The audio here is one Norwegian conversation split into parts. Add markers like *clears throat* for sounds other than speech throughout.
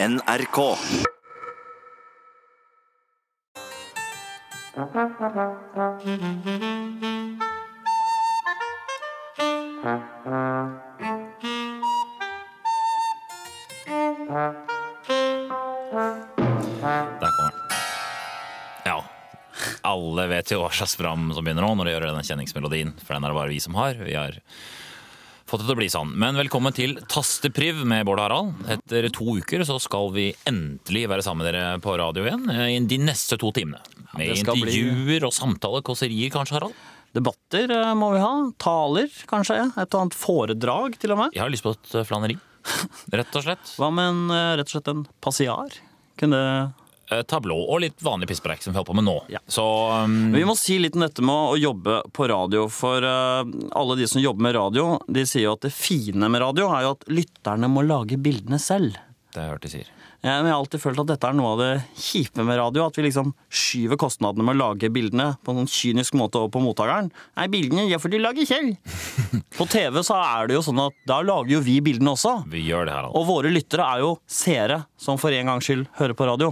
NRK. Der kommer den. Ja. Alle vet jo hva slags program som begynner nå når de gjør denne kjenningsmelodien. For den er det bare vi som har. Vi har fått det til å bli sånn. Men velkommen til Tastepriv med Bård og Harald. Etter to uker så skal vi endelig være sammen med dere på radio igjen eh, i de neste to timene. Med ja, intervjuer bli- og samtaler, kåserier kanskje, Harald? Debatter eh, må vi ha. Taler, kanskje. Et og annet foredrag, til og med. Jeg har lyst på et eh, flaneri. *laughs* Rett og slett. Hva med en, rett og slett en passiar? Kunne Tablå og litt vanlig pisspreik som vi holder på med nå. Ja. Så um, Vi må si litt om dette med å jobbe på radio. For uh, alle de som jobber med radio, de sier jo at det fine med radio er jo at lytterne må lage bildene selv. det har jeg hørt de sier. Ja, men jeg har alltid følt at dette er noe av det kjipe med radio. At vi liksom skyver kostnadene med å lage bildene på en sånn kynisk måte over på mottakeren. Nei, bildene det får de lage selv. *laughs* På TV så er det jo sånn at da lager jo vi bildene også. Vi gjør det, Harald. Og våre lyttere er jo seere som for en gangs skyld hører på radio.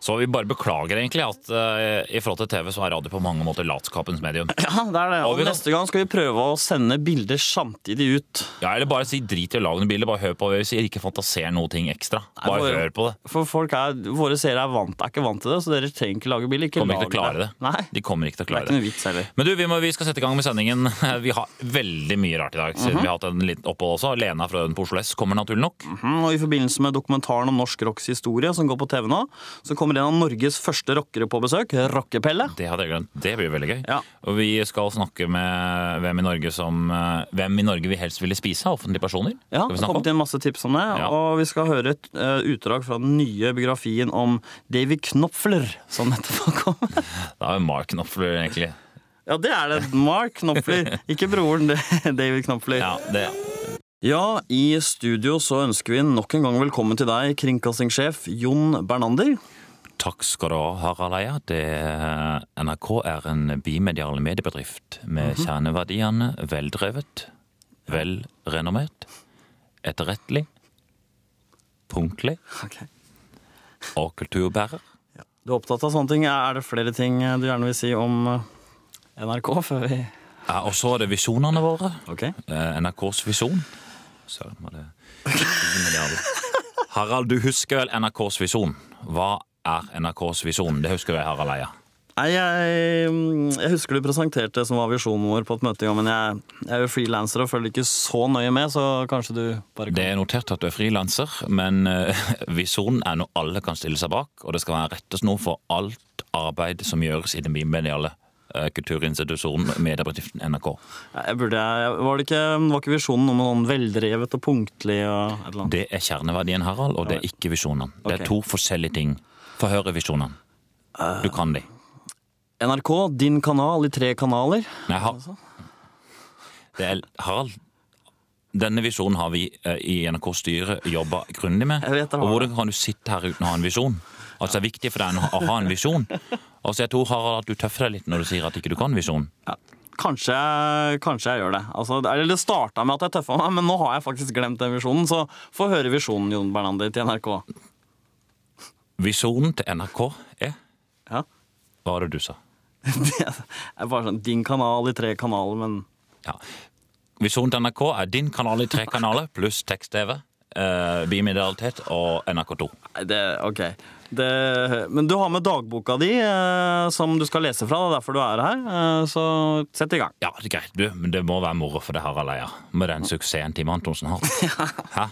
Så vi bare beklager egentlig at uh, i forhold til TV så er radio på mange måter latskapens medium. *laughs* Ja, det er det. Og Og kan- neste gang skal vi prøve å sende bilder samtidig ut. Ja, Eller bare si drit i å lage noen bilder, bare hør på hva vi sier. Ikke fantaser noe ting ekstra. Bare for- hør på det. For folk er, Våre seere er, vant, er ikke vant til det, så dere trenger ikke lage bilder. Ikke Kommer ikke til å klare det. Nei, De kommer ikke til å klare det er ikke noe vits heller. Men du, vi, må, vi skal sette i gang med sendingen. *laughs* Vi har veldig mye rart i dag, siden vi har hatt en liten opphold også. Lena fra Øden på Oslo S kommer naturlig nok. Mm, Og I forbindelse med dokumentaren om norsk rocks historie som går på TV nå, så kommer en av Norges første rockere på besøk, Rockepelle. Det hadde jeg glemt. Det blir veldig gøy. Ja. Og vi skal snakke med hvem i Norge som eh, Hvem i Norge vi helst ville spise av offentlige personer. Ja, det har kommet om. inn masse tips om det, Ja. og vi skal høre et eh, utdrag fra den nye biografien om David Knopfler, som nettopp kom. *laughs* Det er jo Mark Knopfler, egentlig. Ja, det er det. Mark Knopfler, ikke broren *laughs* David Knopfler. Ja, det, Ja, i studio så ønsker vi nok en gang velkommen til deg, kringkastingssjef Jon Bernander. Takk skal du ha, Harald Eia. Det, NRK er en bimedial mediebedrift med Mhm. kjerneverdiene veldrevet, velrenommert, etterrettelig, punktlig og kulturbærer. Du er opptatt av sånne ting. Er det flere ting du gjerne vil si om eh, NRK før vi Ja, og så er det visjonene våre. Ok. Eh, NRKs visjon. Søren, var det. Harald, du husker vel NRKs visjon? Hva er NRKs visjon? Det husker jeg, Harald Eia. Nei, jeg, jeg husker du presenterte det som var visjonen vår på et møte, i gang, men jeg, jeg er jo frilanser og følger ikke så nøye med, så kanskje du bare kan Det er notert at du er frilanser, men eh, *laughs* visjonen er noe alle kan stille seg bak, og det skal være rettesnor for alt arbeid som gjøres i den bimediale eh, kulturinstitusjonen mediebedriften NRK. jeg burde, var, det ikke, var ikke visjonen noe sånn veldrevet og punktlig og et eller annet? Det er kjerneverdien, Harald, og det er ikke visjonene. Det er to forskjellige ting. Få høre visjonene. Du kan de. NRK, din kanal i tre kanaler. Nei, har, det er, Harald, denne visjonen har vi eh, i NRK-styret jobba grundig med. Det, og hvordan kan du sitte her uten å ha en visjon? Altså, det er viktig for deg å ha en visjon. Altså, jeg tror, Harald, at du tøffer deg litt når du sier at ikke du kan visjonen. Ja. Kanskje, kanskje jeg gjør det. Altså, det starta med at jeg tøffa meg, men nå har jeg faktisk glemt den visjonen. Så få høre visjonen, Jon Bernander, til NRK. Visjonen til NRK er Ja. Hva var det du sa? Det er bare sånn din kanal i tre kanaler, men Ja. Visjonen til NRK er din kanal i tre kanaler *laughs* pluss tekst-TV, Uh, bimedialitet og NRK2. Nei, det, ok. Det, men du har med dagboka di, uh, som du skal lese fra. Det er derfor du er her. Uh, så sett i gang. Ja, det er greit, du, men det må være moro for det, Harald Eia. Med den suksessen Team Antonsen har. *laughs* Hæ?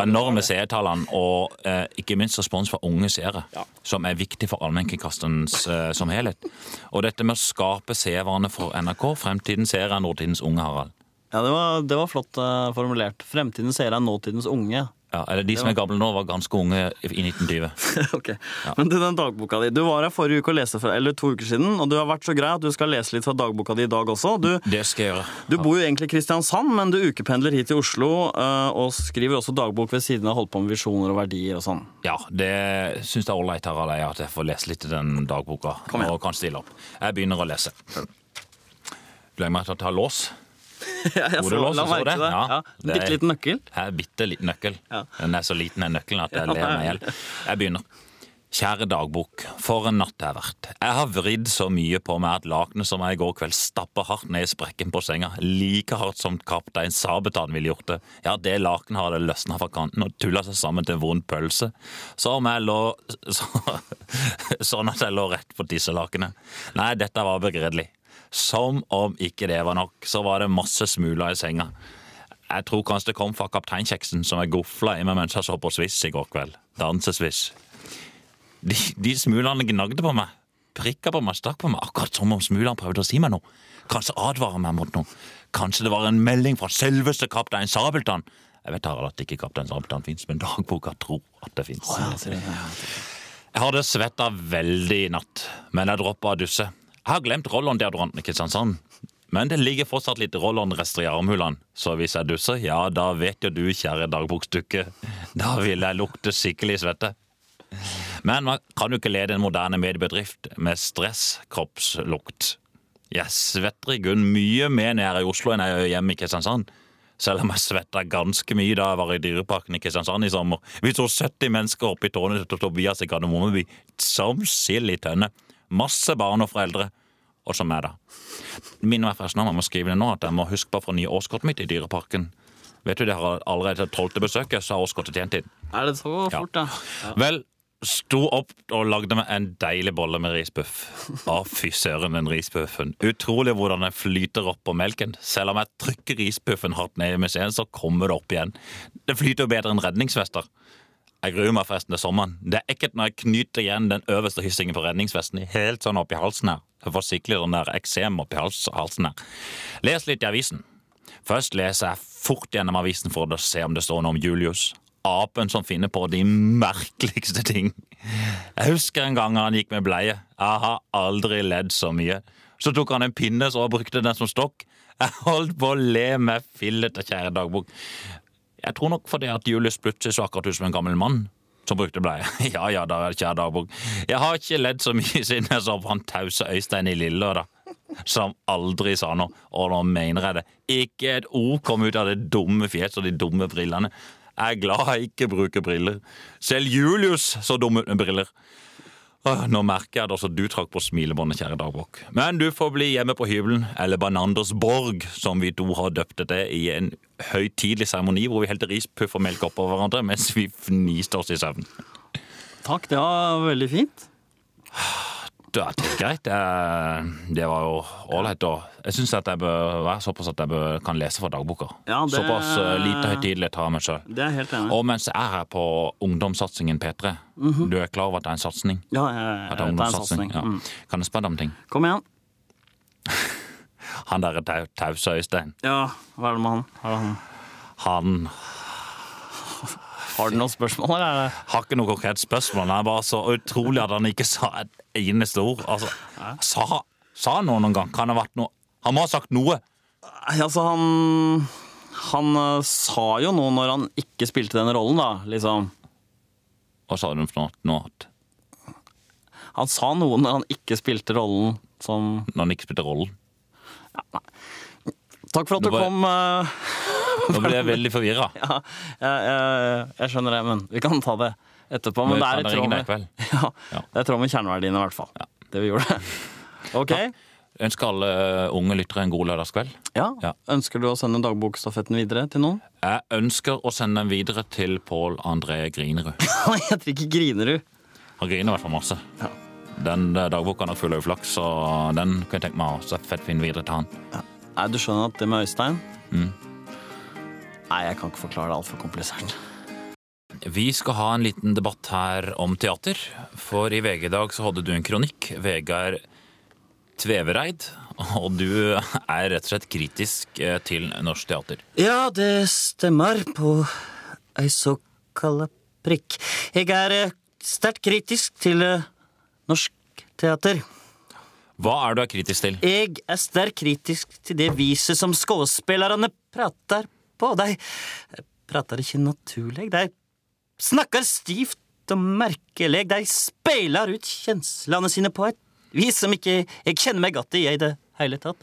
Enorme seertallene og eh, ikke minst respons fra unge seere, som er viktig for allmennkringkasteren eh, som helhet. Og dette med å skape seervane for NRK, fremtidens seere er nåtidens unge, Harald. Ja, Det var, det var flott eh, formulert. Fremtidens seere er nåtidens unge. Ja, eller de som er gamle nå, var ganske unge i i 1920. *laughs* ok. Men til den dagboka di. Du var her forrige uke og leste fra, eller to uker siden, og du har vært så grei at du skal lese litt fra dagboka di i dag også. Du, Det skal jeg gjøre. du bor jo egentlig i Kristiansand, men du ukependler hit til Oslo eh, og skriver også dagbok ved siden av holdt på med visjoner og verdier og sånn. Ja, det syns jeg er ålreit, Harald, Eia, at jeg får lese litt i den dagboka. Og kan stille opp. Jeg begynner å lese. Glem meg til å ta *laughs* jeg så, la det? Ja, Ja, en bitte liten nøkkel. Er bitte liten nøkkel. Ja. Den er så liten den nøkkelen at jeg *laughs* ler meg i hjel. Jeg begynner. Kjære dagbok, for en natt det har vært. Jeg har vridd så mye på meg at lakenet som jeg i går kveld stappa hardt ned i sprekken på senga, like hardt som kaptein Sabeltann ville gjort det. Ja, det lakenet hadde løsna fra kanten og tulla seg sammen til en vond pølse. Så om jeg lå *laughs* så, Sånn at jeg lå rett på tisselakenet. Nei, dette var begredelig. Som om ikke det var nok, så var det masse smuler i senga. Jeg tror kanskje det kom fra kapteinkjeksen som jeg gofla i meg mens jeg så på Swiss i går kveld. Danseswiss. De, de smulene gnagde på meg. Prikka på meg, stakk på meg, akkurat som om smulene prøvde å si meg noe. Kanskje advare meg mot noe. Kanskje det var en melding fra selveste kaptein Sabeltann. Jeg vet Harald, at ikke kaptein Sabeltann fins, men dagboka tror at det fins. Jeg hadde svetta veldig i natt, men jeg droppa å dusse. Jeg har glemt Rollon-deodoranten i Kristiansand. Men det ligger fortsatt litt roll-on-rester i armhulene, så hvis jeg dusser, ja, da vet jo du, kjære dagbokstykke, da vil jeg lukte skikkelig svette. Men man kan jo ikke lede en moderne mediebedrift med stresskroppslukt. Jeg svetter i grunn mye mer når jeg i Oslo enn jeg gjør hjemme i Kristiansand. Selv om jeg svetta ganske mye da jeg var i Dyreparken i Kristiansand i sommer. Vi så 70 mennesker oppe i tårnet til Tobias i Gardermoen som sild i tønne. Masse barn og foreldre. Og som meg, da. Minner meg forresten om jeg må skrive det nå, at jeg må huske på fra nye årskortet mitt i Dyreparken. Vet du, det har allerede til tolvte besøket, så har årskortet tjent inn. Er det så Ja. fort, da? Ja. Vel, sto opp og lagde meg en deilig bolle med risbuff. Å, fy søren, den risbuffen. Utrolig hvordan den flyter opp på melken. Selv om jeg trykker risbuffen hardt ned i museet, så kommer det opp igjen. Det flyter jo bedre enn redningsvester. Jeg gruer meg forresten til sommeren. Det er ekkelt når jeg knyter igjen den øverste hyssingen på redningsvesten helt sånn oppi halsen her. Jeg får skikkelig den der eksem oppi hals, halsen her. Les litt i avisen. Først leser jeg fort gjennom avisen for å se om det står noe om Julius. Apen som finner på de merkeligste ting. Jeg husker en gang han gikk med bleie. Jeg har aldri ledd så mye. Så tok han en pinne så og brukte den som stokk. Jeg holdt på å le meg fillete, kjære dagbok. Jeg tror nok fordi at Julius plutselig så akkurat ut som en gammel mann som brukte bleie. *laughs* Ja ja, da er det kjære dagbok. Jeg har ikke ledd så mye siden jeg så på han tause Øystein i Lille, da. Som aldri sa noe. Og nå mener jeg det. Ikke et ord kom ut av det dumme fjeset og de dumme brillene. Jeg er glad jeg ikke bruker briller. Selv Julius så dum ut med briller. Nå merker jeg at også du trakk på smilebåndet, kjære dagbok. Men du får bli hjemme på hybelen, eller Bananders borg, som vi to har døpt det i en høytidelig seremoni hvor vi helte rispuff og melk oppå hverandre mens vi fniste oss i søvn. Takk, det var veldig fint. Det er helt greit. Det, det var jo ålreit. og Jeg syns jeg bør være såpass at jeg bør, kan lese fra dagboka. Ja, det- Såpass eh, lite høytidelighet har jeg meg sjøl. Det jeg. Og mens jeg er her på ungdomssatsingen P3, du er klar over at det er en satsing? Ja, jeg, At det er det en ungdomssatsing? satsing. Ja. Mm. Kan jeg spørre deg om ting? Kom igjen. *laughs* Han der tau, tause Øystein, Ja, hva er det med han? Det han? han Har du noen spørsmål, eller er har ikke noe konkret spørsmål. Han er bare så utrolig at han ikke sa et eneste ord. Altså, sa, sa han noe noen gang? Kan det ha vært noe Han må ha sagt noe! Altså, han Han eh, sa jo noe når han ikke spilte den rollen, da. Liksom. Hva sa du for noe? Han sa noe når han ikke spilte rollen som Når han ikke spilte rollen? Takk for at du kom. eh, Nå ble jeg veldig forvirra. *laughs* Ja, jeg, jeg, jeg skjønner det, men vi kan ta det etterpå. Men Men det er i tråd med, ja, *laughs* Ja. det er tråd med kjerneverdiene, i hvert fall. Det vi gjorde. *laughs* Ok. Ja. ønsker alle unge lyttere en god lørdagskveld. Ja. Ja. Ønsker du å sende dagbokstafetten videre til noen? Jeg ønsker å sende den videre til Pål André Grinerud. *laughs* Han heter ikke Grinerud. Han griner i hvert fall masse. Ja. Den eh, dagboka er nok full av uflaks, så den kan jeg tenke meg å sette fett finne videre til han. Nei, du skjønner at det med Øystein Mm. Nei, jeg kan ikke forklare det altfor komplisert. Vi skal ha en liten debatt her om teater. For i VG i dag så hadde du en kronikk, Vegard Tvevereid. Og du er rett og slett kritisk eh, til norsk teater. Ja, det stemmer på ei såkalla prikk. Jeg er eh, sterkt kritisk til eh, norsk teater. Hva er du er kritisk til? Jeg er sterkt kritisk til det viset som skuespillerne prater på. De prater ikke naturlig. De snakker stivt og merkelig. De speiler ut kjenslene sine på et vis som ikke jeg kjenner meg godt i i det hele tatt.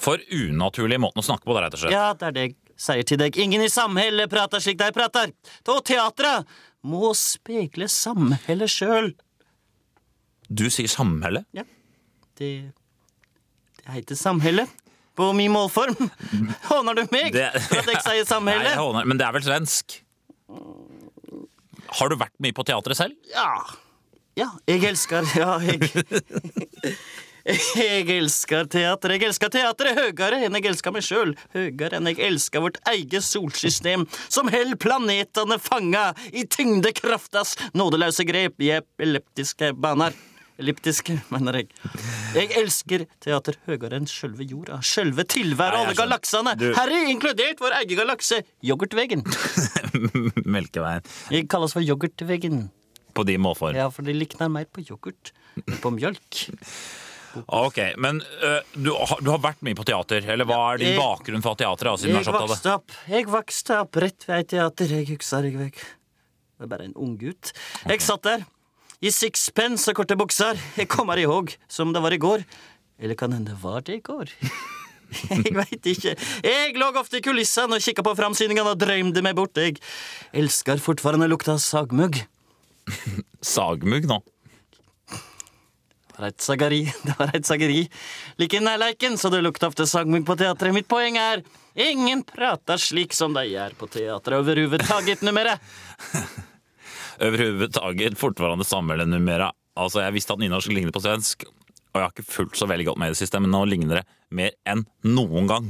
For unaturlig måten å snakke på, da, rett og slett. Ja, det er det jeg sier til deg. Ingen i samhellet prater slik de prater. Og teatret må speile samhellet sjøl. Du sier samhelle? Ja, det, det heter samhelle. På min målform. *laughs* Håner du meg Det- for at jeg sier Nei, samhelle? jeg håner, men det er vel svensk? Har du vært mye på teatret selv? Ja. Ja, jeg elsker *laughs* Ja, jeg *laughs* Jeg elsker teater. Jeg elsker teatret høyere enn jeg elsker meg sjøl. Høyere enn jeg elsker vårt eget solsystem, som held planetene fanga i tyngdekraftas nådeløse grep i epileptiske baner. Elliptiske, mener jeg. Jeg elsker teater høyere enn sjølve jorda. Sjølve tilværet alle galaksene. Herre, inkludert vår egen galakse, Yoghurtveggen. *laughs* Melkeveien. Jeg kalles for Yoghurtveggen. På din målform. Ja, for det likner mer på yoghurt enn på mjølk. *laughs* Ok, men uh, du, har- du har vært mye på teater. Eller hva er din jeg- bakgrunn siden du er Jeg det? vokste opp Jeg vokste opp rett ved et teater. Jeg husker jeg vekk. Jeg var bare en ung gutt. Jeg satt der i sixpence og korte bukser. Jeg kommer ihåg som det var i går. Eller kan hende var det i går? *laughs* Jeg veit ikke. Jeg lå ofte i kulissene og kikka på framsyningene og drømte meg bort. Jeg elsker fortfarande lukta sagmugg. Sagmugg nå? Det var et sageri. *laughs* Det var et sageri. Like i nærleiken, så det lukta ofte sagmugg på teatret. Mitt poeng er ingen prater slik som de gjør på teatret over huvud taget, nummeret. Over huvud taget fortfarande sammenlignumera. Altså, jeg visste at nynorsk ligner på svensk, og jeg har ikke fulgt så veldig godt med i det siste, men nå ligner det mer enn noen gang.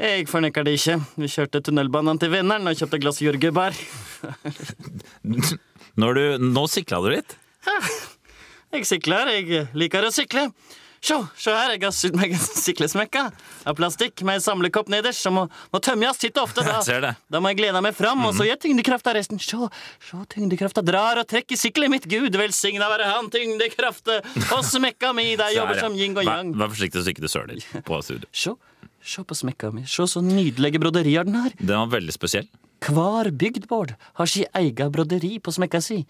Jeg forneker det ikke. Vi kjørte tunnelbanen til Venneren og kjøpte glass du, nå sikla du litt. *laughs* Jeg sykler, jeg liker å sykle. Sjå, sjå her, jeg har sydd meg en syklesmekke av plastikk med en samlekopp nederst som må, må tømmes titt og ofte. Da, *laughs* da må jeg glede meg fram, og så gjør tyngdekrafta resten. Sjå, sjå, tyngdekrafta drar og trekker i syklet mitt. Gud velsigna være han, tyngdekrafta og smekka mi, de jobber som yin og yang. vær forsiktig så ikke du søler *laughs* på studio. Sjå, sjå på smekka mi. Sjå så nydelige broderier den har. Den var veldig spesiell. Hver bygdbord har si eiga broderi på smekka si.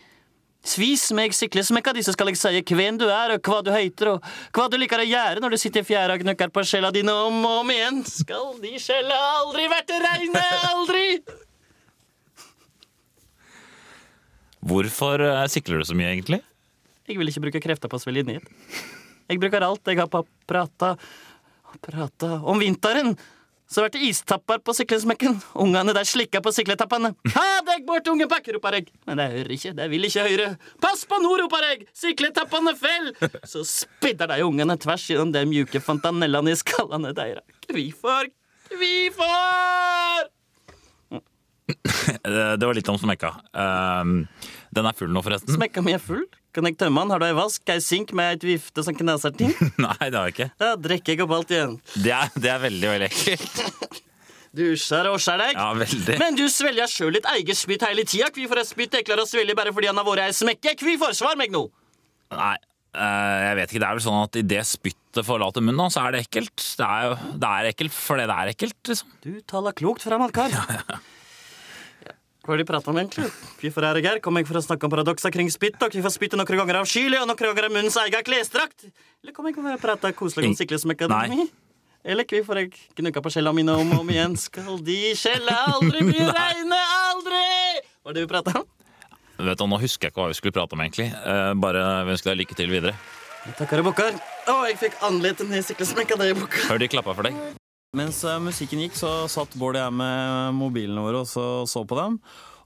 Svis meg syklesmekka di, så skal jeg si hvem du er, og hva du heiter, og hva du liker å gjøre når du sitter i fjæra og gnukker på sjela dine om og om igjen. Skal de sjela aldri vært reine, aldri! Hvorfor eh, sikler du så mye, egentlig? Jeg vil ikke bruke krefter på ned. Jeg bruker alt jeg har på å prate Prate om vinteren. Så vart det istapper på syklesmekken. Ungene der slikker på sykletappene. Ha deg bort, unge pakk, roper jeg. Men de hører ikke, de vil ikke høre. Pass på nå, roper jeg. Sykletappene fell. Så spidder de ungene tvers gjennom de mjuke fontanellene i skallene deres. Hvorfor? Hvorfor? *laughs* Det var litt om smekka. Um, den er full nå, forresten. Smekka mi er full. Kan jeg tømme den? Har du ei vask, ei sink med et vifte som kneser til? *laughs* Nei, det har jeg ikke. Da drikker jeg opp alt igjen. Det er, det er veldig, veldig ekkelt. *laughs* Du skjær og skjær deg. Ja, veldig. Men du svelger sjøl litt eget spytt hele tida. Hvorfor er spytt eklere å svelge bare fordi han har vært ei smekke? Hvorfor? Svar meg nå! Nei, eh, jeg vet ikke. Det er vel sånn at idet spyttet forlater munnen, så er det ekkelt. Det er jo det er ekkelt fordi det er ekkelt, liksom. Du taler klokt, fremmed kar. *laughs* Hva har de prata om, egentlig? Hvorfor er jeg her? Kom jeg for å snakke om paradokser kring spytt, og hvorfor spytte noen ganger avskyelig, og noen ganger av munnens egen klesdrakt? Eller kom jeg for å prate koselig om Ing- syklesmekka Nei. mi? Eller hvorfor jeg gnugga på skjella mine om og om igjen? Skal de skjella aldri bli *laughs* reine? Aldri! Hva var det vi prata om? Vet du, Nå husker jeg ikke hva vi skulle prate om, egentlig. Eh, bare ønsker deg lykke til videre. Takk og bukkar. Å, jeg fikk anlete den syklesmekka da jeg bukka. Hør de klappa for deg. Mens eh, musikken gikk, så satt Bård og jeg med mobilene våre og så, så på dem.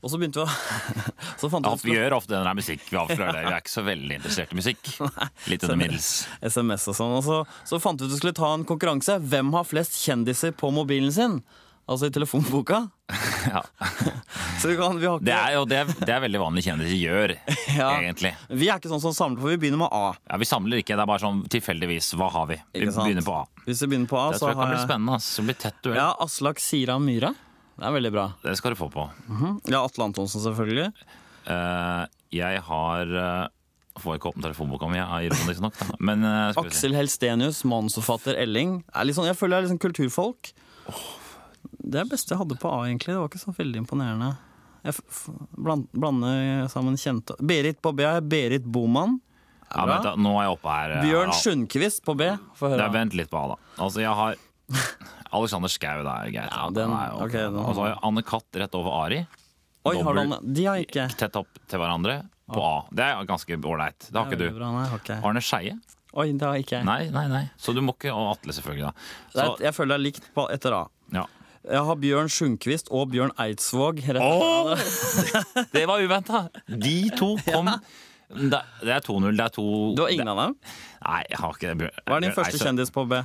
Og så begynte vi å *laughs* Så fant Ja, vi gjør ofte den der musikk. Vi avslører det. Vi er ikke så veldig interessert i musikk. *laughs* Litt under middels. SMS og sånn. Og så, så fant vi ut vi skulle ta en konkurranse. Hvem har flest kjendiser på mobilen sin? Altså i telefonboka. *laughs* Ja. *laughs* Kan, vi, har ikke, Det er jo det, det er veldig vanlig kjendiser gjør, *laughs* Ja. egentlig. vi er ikke sånn som samler, for vi begynner med A. Ja, Vi samler ikke, det er bare sånn tilfeldigvis. Hva har vi? Vi begynner på A. Hvis vi begynner på A, Det så tror jeg kan bli spennende. ass. Det blir tett duell. ja, Aslak Sira Myhre. Det er veldig bra. Det skal du få på. Ja, Atle Antonsen, selvfølgelig. Uh, jeg har uh, Får ikke åpne telefonboka mi, ironisk nok. Da. Men uh. Aksel Helstenius, manusforfatter Elling. Er sånn, jeg føler jeg er litt sånn kulturfolk. Det er det beste jeg hadde på A, egentlig. Det var ikke så veldig imponerende. Jeg bland, blander sammen kjente Berit er Berit Boman. Ja, vent, da, nå er jeg oppe her. Bjørn Ja, Sundquist på B. Få det høre. er Vent litt på A, da. Altså, jeg har *laughs* Alexander Schou, det er greit. Ja, den- den er jo- ok, den- Og så har jeg Anne Katt rett over Ari. Oi, har du, De har ikke Tett opp til hverandre på A. Det er ganske ålreit. Det har ikke du. bra, nei, har. Arne Skeie? Oi, det har ikke jeg. Nei, nei, nei. Så du må ikke Og Atle, selvfølgelig. da Så, jeg føler det er likt på etter A. ja. Jeg har Bjørn Sundquist og Bjørn Eidsvåg. Åh! *laughs* Det var uventa! De to kom Det det er 2-0. Det er to Du har ingen av dem? Nei, jeg har ikke det. Hva er din første kjendis på B?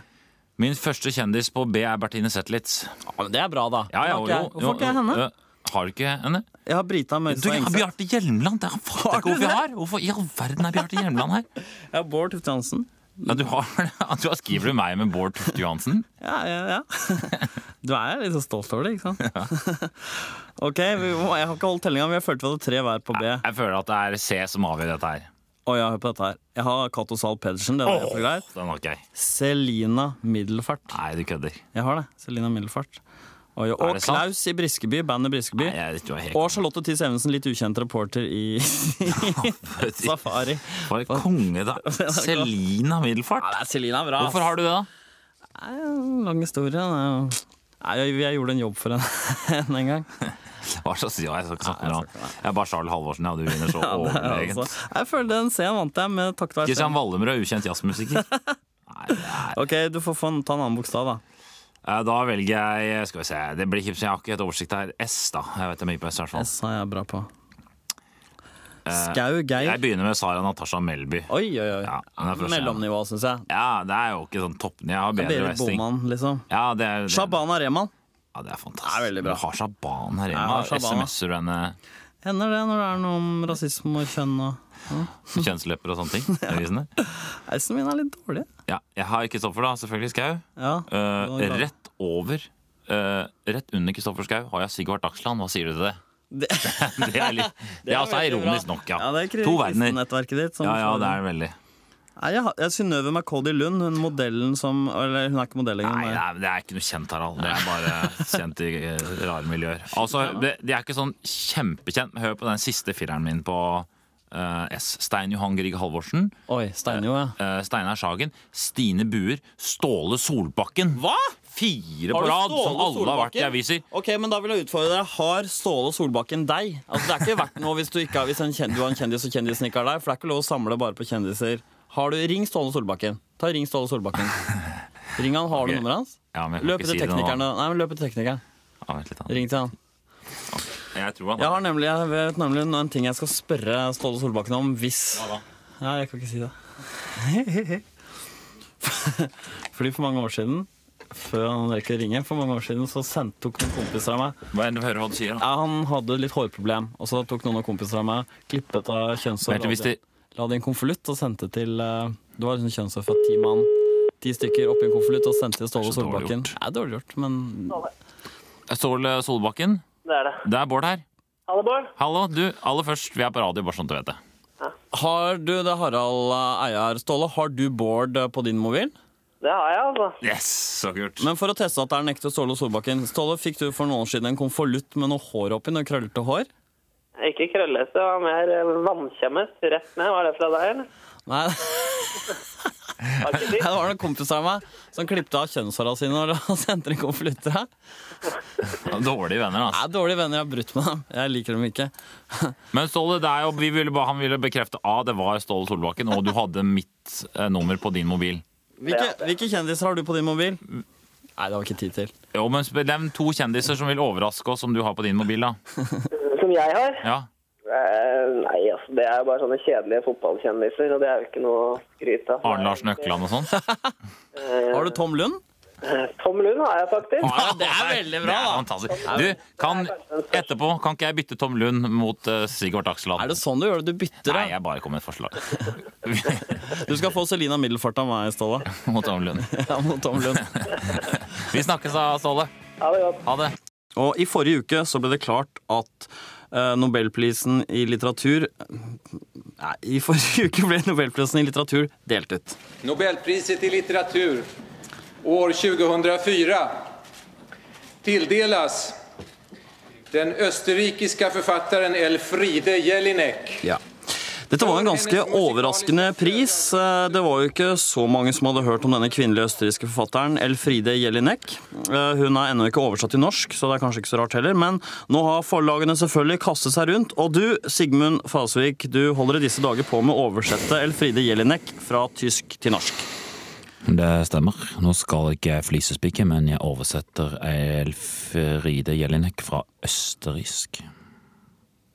Min første kjendis på B er Bertine Zetlitz. Ja, men det er bra, da. Ja, ja, ikke jo, Hvorfor ikke henne? jo, Har du ikke henne? Jeg har Brita Du, Møystad Engseth. Bjarte Hjelmeland! Det fatter jeg ikke hvorfor jeg har. Hvorfor i all verden er Bjarte Hjelmeland her? *laughs* Jeg har Bård Tufte Johansen. Ja, du har, *laughs* du har Skriver du meg med Bård Tufte Johansen? *laughs* Ja, ja, ja. *laughs* Du er litt så stolt over det, ikke sant? Ok, vi Jeg har ikke holdt tellinga, men jeg følte vi hadde tre hver på B. Jeg føler at det er C som avgjør dette her. Å ja, hør på dette her. Jeg har Cato Zahl Pedersen. Det er oh. Den har ikke jeg. Selina Middelfart. Nei, du kødder. Jeg har det. Selina Middelfart. Oi, og? Klaus i Briskeby, bandet Briskeby. Nei, Og Charlotte Tiss Evensen, litt ukjent reporter i *laughs* Safari. For en konge, da. Selina *laughs* Middelfart. Ja, det Selina bra. Hvorfor har du det, da? Nei, Lang historie. Nei, jeg, gjorde en jobb for henne *laughs* en gang. Hva slags ja, jeg skal ikke snakke med jeg. Jeg er bare Charles Halvorsen, ja, du vinner så er overlegent. altså, jeg føler den scenen vant jeg med takk være Christian scenen. Ukjent jazzmusiker. Nei, er Ok, du får få, ta en annen bokstav, da. Eh, Da velger jeg Skal vi se, det blir ikke, jeg har ikke et oversikt her. S, da. Jeg vet jeg mye på S, i hvert fall. S er jeg bra på. Skau Geir. Jeg begynner med Sara Natasha Melby. Oi, oi, oi. Ja, Mellomnivå, syns jeg. Ja, det er jo ikke sånn toppnivå. Jeg har bedre Berit wrestling. Boman, liksom. Ja, det er, det, Shabana Rehman. ja, det er fantastisk. Det er veldig bra. Du har Reman. Shabana. SMS-er du henne Hender det når det er noe om rasisme og kjønn og *laughs* kjønnslepper og sånne ting? *laughs* avisene? Eisen min er litt dårlig. Ja, jeg har Kristoffer, da. Selvfølgelig Skau. Ja. Eh, bra. rett over uh, Rett under Kristoffer Schou har jeg Sigvart Dagsland. Hva sier du til det? Det, *laughs* Det er, litt, *laughs* det er også ironisk bra. nok, ja. Ja, det er to verdener. ditt. Ja, ja, det er veldig. Nei, jeg, jeg Synnøve McCody Lund, hun modellen som Eller hun er ikke modell Nei, lenger. det nei, er, det er ikke noe kjent, Harald. Det er bare kjent i eh, rare miljøer. Altså, det, De er ikke sånn kjempekjent. Hør på den siste fireren min på uh, S. Stein Johan Grieg Halvorsen. Oi, Steinjo, ja. Uh, Steinar Sagen. Stine Buer. Ståle Solbakken. Hva? Fire på rad, som alle har vært i aviser. Ok, men Da vil jeg utfordre deg. Har Ståle Solbakken deg? Altså, Det er ikke verdt noe hvis du, ikke har, hvis en kjendis, du har en kjendis og kjendisen ikke har deg. For det er ikke lov å samle bare på kjendiser. Har du, Ring Ståle Solbakken. Ta Ring Ståle Solbakken. Ring han, Har du Ok. nummeret hans? Ja, men jeg kan Løp til si teknikeren. Nei, men løp til teknikeren. Ja, vent litt. Ring til han. Jeg tror han Jeg har nemlig, jeg vet nemlig en ting jeg skal spørre Ståle Solbakken om hvis Hva da? Ja, jeg kan ikke si det. *laughs* Fordi for mange år siden, før han rekker å ringe, for mange år siden så sendte, tok noen kompiser av meg Hva enn du hører hva du sier, da? ja, Han hadde litt hårproblem, og så tok noen av kompiser av meg klippet av kjønnshår. La det- det i en konvolutt og sendte til eh, Det var liksom kjønnshår fra ti mann. Ti stykker oppi en konvolutt og sendte til Ståle er Solbakken. Det er dårlig gjort, men Ståle Solbakken. Det er det. Det er Bård her. Hallo, Bård. Hallo, du. Aller først, vi er på radio, bare sånn du vet det. Har du det, Harald eh, Eiar Ståle, har du Bård eh, på din mobil? Det har jeg, altså. Yes, så kult. Men for å teste at det er en ekte Ståle Solbakken Ståle, fikk du for noen år siden en konvolutt med noe hår oppi? Noe krøllete hår? Ikke krøllete, det var mer eh, vannkjemmet. Rett ned. Var det fra deg, eller? Nei, *laughs* det var noen kompiser av meg som klippte av kjønnshåra sine og *laughs* sendte en konvolutt til deg. Dårlige venner, altså. Nei, dårlige venner, jeg har brutt med dem. Jeg liker dem ikke. *laughs* Men Ståle, det er jo, vi ville, han ville bekrefte A, det var Ståle Solbakken, og du hadde mitt eh, nummer på din mobil. Hvilke, hvilke kjendiser har du på din mobil? Nei, det har vi ikke tid til. Jo, men Nevn to kjendiser som vil overraske oss, som du har på din mobil. da. *laughs* Som jeg har? Ja, Eh, nei, altså. Det er jo bare sånne kjedelige fotballkjendiser, og det er jo ikke noe å skryte av. Arne Larsen Økland og sånn. *laughs* Har du Tom Lund? Eh, *laughs* Tom Lund har jeg faktisk. Ja, det er veldig bra, Det er fantastisk. Du, kan, etterpå kan ikke jeg bytte Tom Lund mot uh, Sigvart Aksland? Er det sånn du gjør det? Du bytter Nei, jeg bare kom med et forslag. *laughs* Du skal få Selina Middelfart av meg, Ståle. *laughs* mot Tom Lund. Ja, mot Tom Lund. Vi snakkes da, Ståle. Ha det godt. Ha det. Og i forrige uke så ble det klart at eh, Nobelprisen i litteratur Nei, i forrige uke ble Nobelprisen i litteratur delt ut. Nobelpriset i litteratur år 2004 tildeles den østerrikske forfatteren Elfriede Jelinek. Ja. Dette var en ganske overraskende pris. Eh, Det var jo ikke så mange som hadde hørt om denne kvinnelige østerrikske forfatteren Elfride Jelinek. Eh, Hun er ennå ikke oversatt til norsk, så det er kanskje ikke så rart heller. Men nå har forlagene selvfølgelig kastet seg rundt. Og du, Sigmund Fasvik, du holder i disse dager på med å oversette Elfride Jelinek fra tysk til norsk. Det stemmer. Nå skal ikke jeg flisespikke, men jeg oversetter Elfride Jelinek fra østerriksk.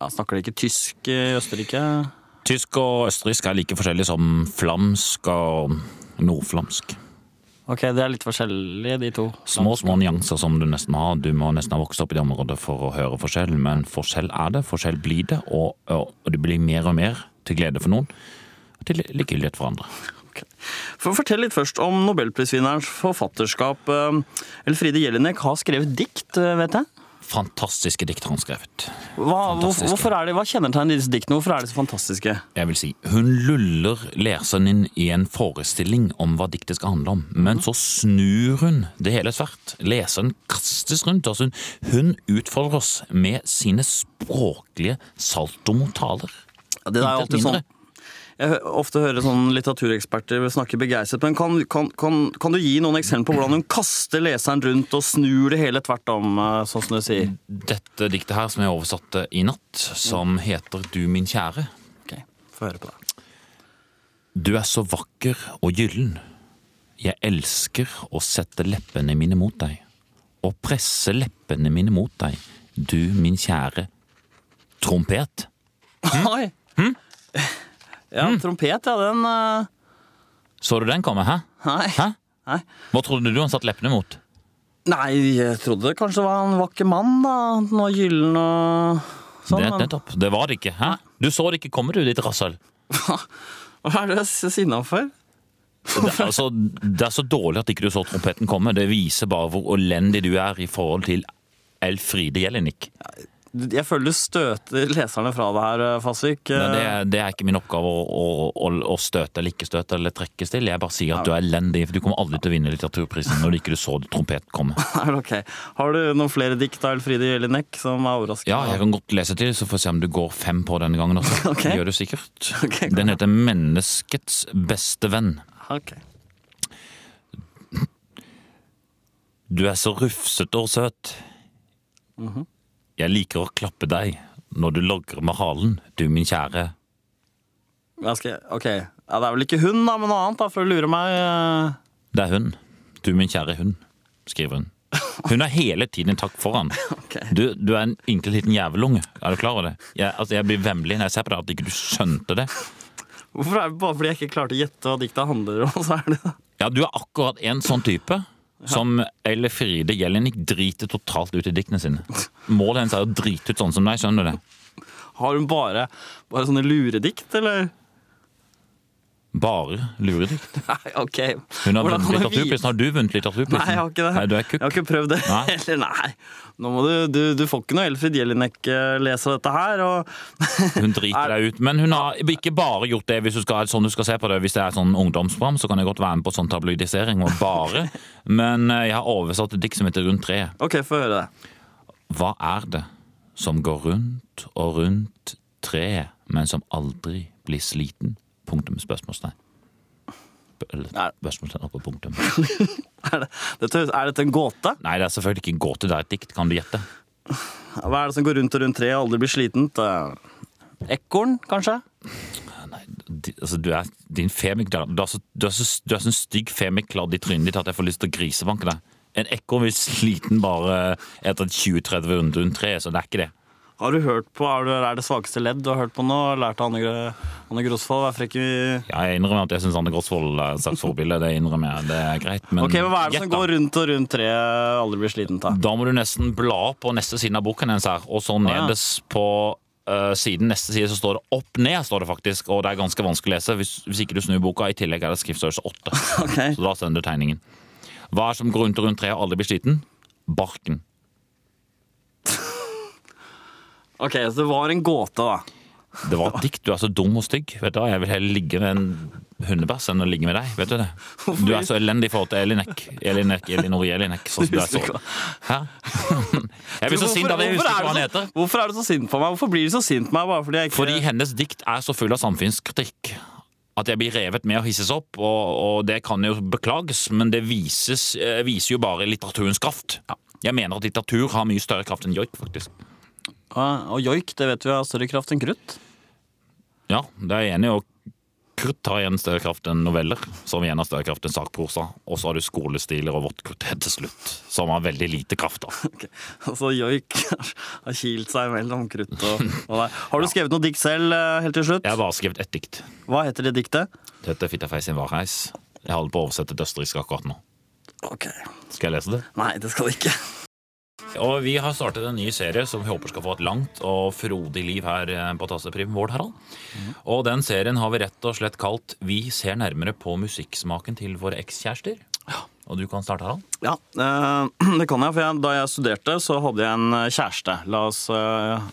Ja, snakker de ikke tysk i Østerrike? Tysk og østerriksk er like forskjellig som flamsk og nordflamsk. Ok, det er litt forskjellig, de to. Små, små nyanser som du nesten har. Du må nesten ha vokst opp i det området for å høre forskjell, men forskjell er det. Forskjell blir det, og, og, og det blir mer og mer til glede for noen, og til likegyldighet for andre. Ok. For Fortell litt først om nobelprisvinnerens forfatterskap. Eh, Elfride Jelinek har skrevet dikt, eh, vet jeg. Fantastiske dikt har han skrevet. Hva, hvorfor er det, hva kjennetegner disse diktene? Hvorfor er de så fantastiske? Jeg vil si, Hun luller leseren inn i en forestilling om hva diktet skal handle om, men så snur hun det hele tvert. Leseren kastes rundt. altså Hun, hun utfordrer oss med sine språklige saltomotaler. Det er alltid sånn. Jeg ofte hører sånn litteratureksperter snakke begeistret, men kan, kan, kan, kan du gi noen eksempler på hvordan hun kaster leseren rundt og snur det hele tvert om, eh, sånn som du sier? Dette diktet her som jeg oversatte i natt, som heter Du min kjære. Ok, Få høre på det. Du er så vakker og gyllen. Jeg elsker å sette leppene mine mot deg. Og presse leppene mine mot deg. Du min kjære trompet. Oi! *laughs* Ja, trompet, ja, den uh... Så du den komme, hæ? Nei. Hæ? Nei. Hva trodde du han satt leppene mot? Nei, jeg trodde det kanskje var en vakker mann, da. Noe gyllen og sånn. det, nettopp. Det var det ikke. hæ? Du så det ikke komme, du, ditt rasshøl. Hva er det er sinna for? Det, er altså, det er så dårlig at ikke du så trompeten komme. Det viser bare hvor elendig du er i forhold til Elfride Jelinek. Jeg føler du støter leserne fra det her, Fasvik. Nei, det, er- det er ikke min oppgave å, å, å, å støte eller ikke støte eller trekkes til. Jeg bare sier at du er elendig. for Du kommer aldri til å vinne litteraturprisen når du ikke så trompet komme. *laughs* okay. Har du noen flere dikt av Elfride Jelinek som er overraskende? Ja, jeg kan godt lese til, så får vi se om du går fem på denne gangen også. *laughs* okay. Det gjør du sikkert. *laughs* Okay. Den heter 'Menneskets beste venn'. Ok. Du er så rufsete og søt. Mhm. Jeg liker å klappe deg når du logrer med halen, du min kjære. Skal Ok. Ja, det er vel ikke hun, da, men noe annet, da, for å lure meg. eh. Det er hun. Du min kjære hund, skriver hun. Hun har hele tiden en takk foran. *laughs* Okay. Du, du er en ynkel liten jævelunge. Er du klar over det? Jeg, altså, jeg blir vemmelig når jeg ser på deg, at ikke du skjønte det. Hvorfor er det bare fordi jeg ikke klarte å gjette hva dikta handler om? *laughs* så er det det? Ja, du er akkurat en sånn type som Elefride Jelinek driter totalt ut i diktene sine. Målet hennes er å drite ut sånn som deg, skjønner du det? Har hun bare, bare sånne luredikt, eller? Bare luredikt. *laughs* Nei, ok. Hun har vunnet litteraturprisen. Har du vunnet litteraturprisen? Nei, jeg har ikke det. Nei, du er Jeg har ikke prøvd det Nei. *laughs* Eller, nei. Nå må du, du, du får ikke noe Elfrid Jelinek leser lese dette her, og *laughs* Hun driter deg ut. Men hun har ikke bare gjort det hvis du skal, sånn du skal se på det. Hvis det er sånn ungdomsprogram, så kan jeg godt være med på sånn tabloidisering og bare. Men eh, jeg har oversatt et dikt som heter Rundt treet. Ok, få høre det. Hva er det som går rundt og rundt treet, men som aldri blir sliten? Punktum spørsmålstegn. Spørsmålstegn oppå punktum. *laughs* Er, det, dette, er dette en gåte? Nei, det er selvfølgelig ikke en gåte, det er et dikt. Kan du gjette? Hva er det som går rundt og rundt treet og aldri blir slitent? Eh, Ekorn, kanskje? Nei, Altså, du er din femiklad du, så- du, er så- du så en stygg femikladd i trynet ditt at jeg får lyst til å grisebanke deg. En ekorn blir sliten bare etter 20-30 runder rundt treet, så det er ikke det. Har du hørt på, er, det, er det svakeste ledd du har hørt på nå? Lært av Anne, Anne Grosvold? Vær frekk i Ja, jeg innrømmer at jeg syns Anne Grosvold er et forbilde. Det innrømmer jeg, det er greit. Men Ok, Hva er det som går rundt og rundt treet aldri blir slitent? da? Da må du nesten bla på neste siden av boken hennes her, og så ja. på øh, siden neste side så står det opp ned, står det faktisk, og det er ganske vanskelig å lese hvis, hvis ikke du snur boka. I tillegg er det skriftstørrelse 8, *laughs* okay. så da sender du tegningen. Hva er det som går rundt og rundt treet og aldri blir sliten? Barken. Ok, Så det var en gåte, da. Det var et dikt. Du er så dum og stygg. Vet du hva? Jeg vil heller ligge med en hundebæsj enn å ligge med deg. Vet du det? Du er så elendig i forhold til Elinek. Elinek, Elinor Jelinek. Sånn du er så Hæ? Jeg blir så sint av det. Jeg husker ikke hva han heter. Hvorfor er du så sint på meg? Hvorfor blir du så sint på meg bare fordi jeg ikke Fordi hennes dikt er så full av samfunnskritikk at jeg blir revet med og hisses opp, og, og det kan jo beklages, men det vises, eh, viser jo bare litteraturens kraft. Jeg mener at litteratur har mye større kraft enn joik, faktisk. Og joik, det vet vi har større kraft enn krutt. Ja, det er jeg enig i, og krutt har igjen større kraft enn noveller, som igjen har større kraft enn sakprosa, og så har du skolestiler og helt til slutt, som har veldig lite kraft da. *laughs* Ok, Altså joik har kilt seg mellom krutt og, og deg. Har du skrevet noe dikt selv eh, helt til slutt? Jeg har bare skrevet ett dikt. Hva heter det diktet? Det heter Fittafeis sin varheis. Jeg holder på å oversette til østerriksk akkurat nå. Ok. Skal jeg lese det? Nei, det skal du ikke. Og vi har startet en ny serie som vi håper skal få et langt og frodig liv her eh, på Tasseprim Vård, Harald. Og den serien har vi rett og slett kalt Vi ser nærmere på musikksmaken til våre ekskjærester. Ja. Og du kan starte, Harald. Ja, eh, *clears throat* det kan jeg. For da jeg studerte, så hadde jeg en kjæreste. La oss eh,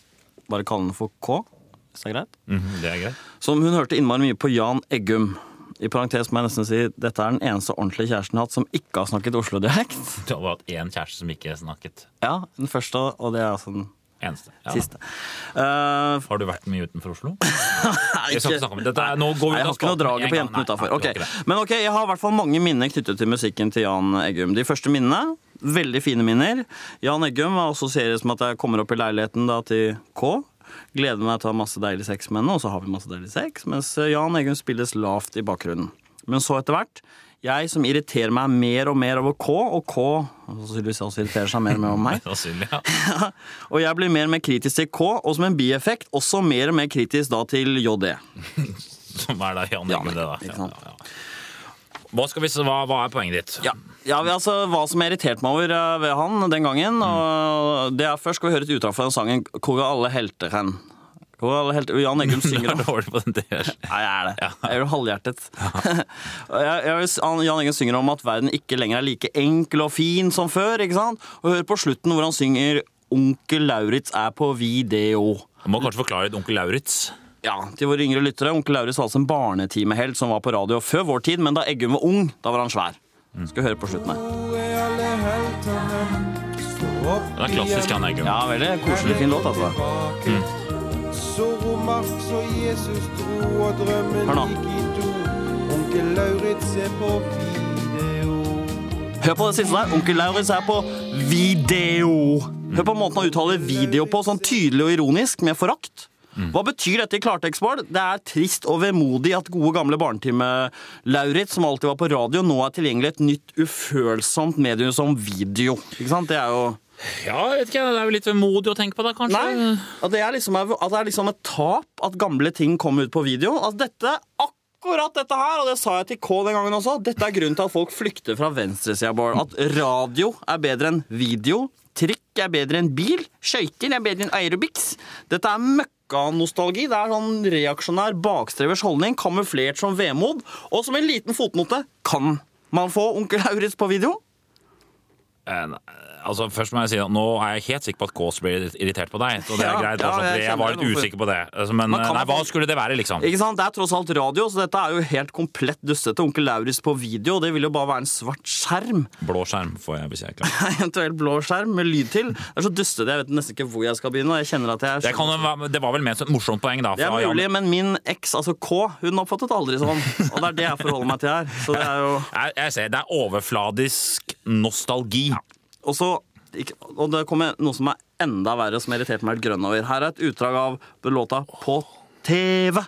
bare kalle henne for K, hvis det er greit. Mm, det er greit. Som hun hørte innmari mye på Jan Eggum. I parentes må jeg nesten si dette er den eneste ordentlige kjæresten jeg har hatt som ikke har snakket Oslo-dialekt. *laughs* Du har hatt én kjæreste som ikke snakket. Ja, den første, og det er altså den Eneste. Ja. siste. Uh, Har du vært mye utenfor Oslo? *laughs* Nei, ikke dette. er- Nå går vi Nei, jeg har ikke noe draget på jentene utafor. har det. Men ok, jeg har i hvert fall mange minner knyttet til musikken til Jan Eggum. De første minnene, veldig fine minner. Jan Eggum assosieres med at jeg kommer opp i leiligheten da til K. Gleder meg til å ha masse deilig sex med henne, og så har vi masse deilig sex. Mens Jan Egum spilles lavt i bakgrunnen. Men så etter hvert, jeg som irriterer meg mer og mer over K, og K sannsynligvis også irriterer seg mer og mer over meg. *laughs* Sannsynlig, ja. *laughs* Og jeg blir mer og mer kritisk til K, og som en bieffekt også mer og mer kritisk da til JD. *laughs* Som er da Jan Egum, det da. Ja, ja, ja. Hva, skal vi, hva, hva er poenget ditt? Ja, ja vi- altså Hva som irriterte meg over eh, ved han den gangen og det er Først skal vi høre et utdrag fra den sangen 'Hvor er alle helter hen'. Hvor er alle helter? Jan Eggum synger *laughs* er om dårlig på den der. Nei, jeg er det. Jeg er jo halvhjertet. *laughs* Jeg, jeg, Jan Eggen synger om at verden ikke lenger er like enkel og fin som før. ikke sant? Og hør på slutten hvor han synger 'Onkel Lauritz er på video'. Du må kanskje forklare litt onkel Lauritz. Ja, til våre yngre lyttere. Onkel Lauritz var altså en barnetimehelt som var på radio før vår tid, men da Eggum var ung, da var han svær. Skal vi høre på slutten her. Det er klassisk han Eggum. Ja, veldig koselig, fin låt, altså. Drømmen Hør nå. Hør på det siste der. Onkel Lauritz er på video. Hør på måten han uttaler video på, sånn tydelig og ironisk, med forakt. Hva betyr dette i klartekst, Bård? Det er trist og vemodig at gode gamle barnetime Lauritz, som alltid var på radio, nå er tilgjengelig et nytt ufølsomt medium som video. Ikke sant? Det er jo Ja, jeg vet ikke, Det er jo litt vemodig å tenke på det, kanskje. Nei, at det er liksom, at det er liksom et tap at gamle ting kommer ut på video. At dette, akkurat dette her, og det sa jeg til K den gangen også, dette er grunnen til at folk flykter fra venstresida, Bård. At radio er bedre enn video. Trikk er bedre enn bil. Skøyter er bedre enn aerobics. Dette er møkkanostalgi. Det er sånn reaksjonær bakstrevers holdning, kamuflert som vemod. Og som en liten fotnote kan man få Onkel Lauritz på video? Eh, nei, altså, først må jeg si at Nå er jeg helt sikker på at Kås blir irritert på deg. Så det er Ja, greit, ja, altså, jeg jeg var litt usikker på det. Altså, Men nei, hva skulle det være, liksom? Ikke sant? Det er tross alt radio, så dette er jo helt komplett dustete. Onkel Lauris på video, det vil jo bare være en svart skjerm. Blå skjerm får jeg hvis jeg er klar. *laughs* Eventuelt blå skjerm med lyd til. Det er så dustete, jeg vet nesten ikke hvor jeg skal begynne. Jeg kjenner at jeg Det, kan, det var vel ment som et morsomt poeng, da. Det er mulig, men min eks, altså K, hun oppfattet aldri sånn. Og det er det jeg forholder meg til her. Så det er jo *laughs* Jeg, jeg ser, Det er overfladisk nostalgi. Og så Og det kommer noe som er enda verre, som irriterte meg helt grønn over. Her er et utdrag av låta På TV.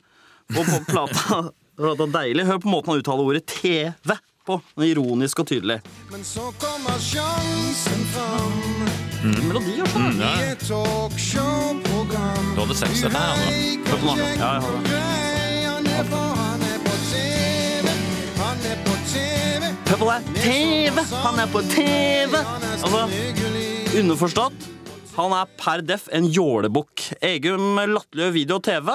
Og på plata *laughs* plata Deilig. Hør på måten han uttaler ordet TV på. Ironisk og tydelig. Men så kommer sjansen fram Melodi altså. sånn. Ja. i et talkshow-program. Du hadde sex dette her, altså. Hør på nå. Ja, jeg har det. Han er på TV. Han er på TV. Hør er. TV! Han er på TV! Altså, underforstått. Han er per def en jålebukk. Egum latterliggjør video og TV,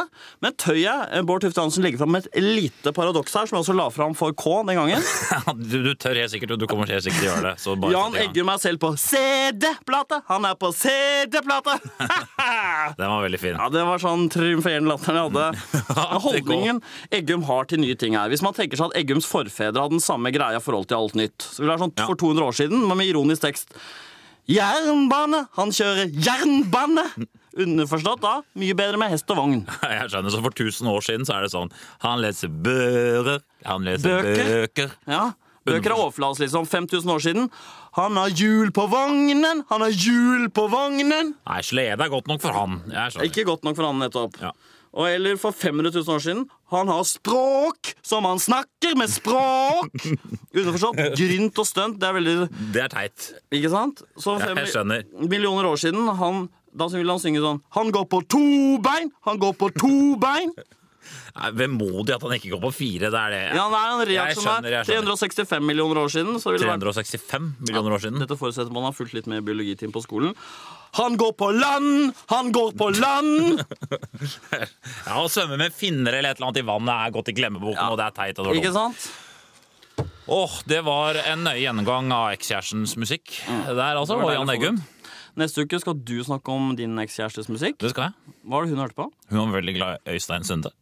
men tøyet eh, Bård Tufte Hansen legger fram et lite paradoks her, som jeg også la fram for K den gangen. *laughs* Du, du tør helt sikkert, og du kommer helt sikkert til å gjøre det. Jan. Eggum er selv på CD-plate! Han er på CD-plate! *laughs* Den var veldig fin. Ja, Det var sånn triumferende latteren jeg hadde. *laughs* Holdningen Eggum har til nye ting her. Hvis man tenker seg at Eggums forfedre hadde den samme greia forhold til alt nytt, så ville det vært sånn for 200 år siden, men med ironisk tekst. Jernbane! Han kjører jernbane! Underforstått da, mye bedre med hest og vogn. *laughs* Jeg skjønner, så For 1000 år siden så er det sånn Han leser bører, han leser Bøker? bøker. Ja, Bøker er overflates, liksom. 5000 år siden. Han har hjul på vognen! Han har hjul på vognen! Nei, slede er godt nok for han. Ikke godt nok for han, nettopp. Ja. Og eller for 500 000 år siden. Han har språk som han snakker med språk! *laughs* Underforstått. Grynt og stunt. Det er veldig Det er teit. Ikke sant? Så Ja, jeg skjønner. millioner år siden han, Da ville han synge sånn Han går på to bein! Han går på to bein! *laughs* Nei, Vemodig at han ikke går på fire. Det er det. Ja, han Jeg skjønner, reaksjonær. 365 millioner år siden. Så ville 365 millioner år siden. Dette forutsetter man har fulgt litt med biologiteam på skolen. Han går på land! Han går på land! *laughs* Ja, Å svømme med finner eller et eller annet i vannet er gått i glemmeboken, Ja. og det er teit. og det Ikke sant? Åh, Det var en nøye gjennomgang av ekskjærestens musikk. Der altså, og Jan Eggum. Neste uke skal du snakke om din ekskjærestes musikk. Det skal jeg. Hva var det hun hørte på? Hun var veldig glad i Øystein Sunde.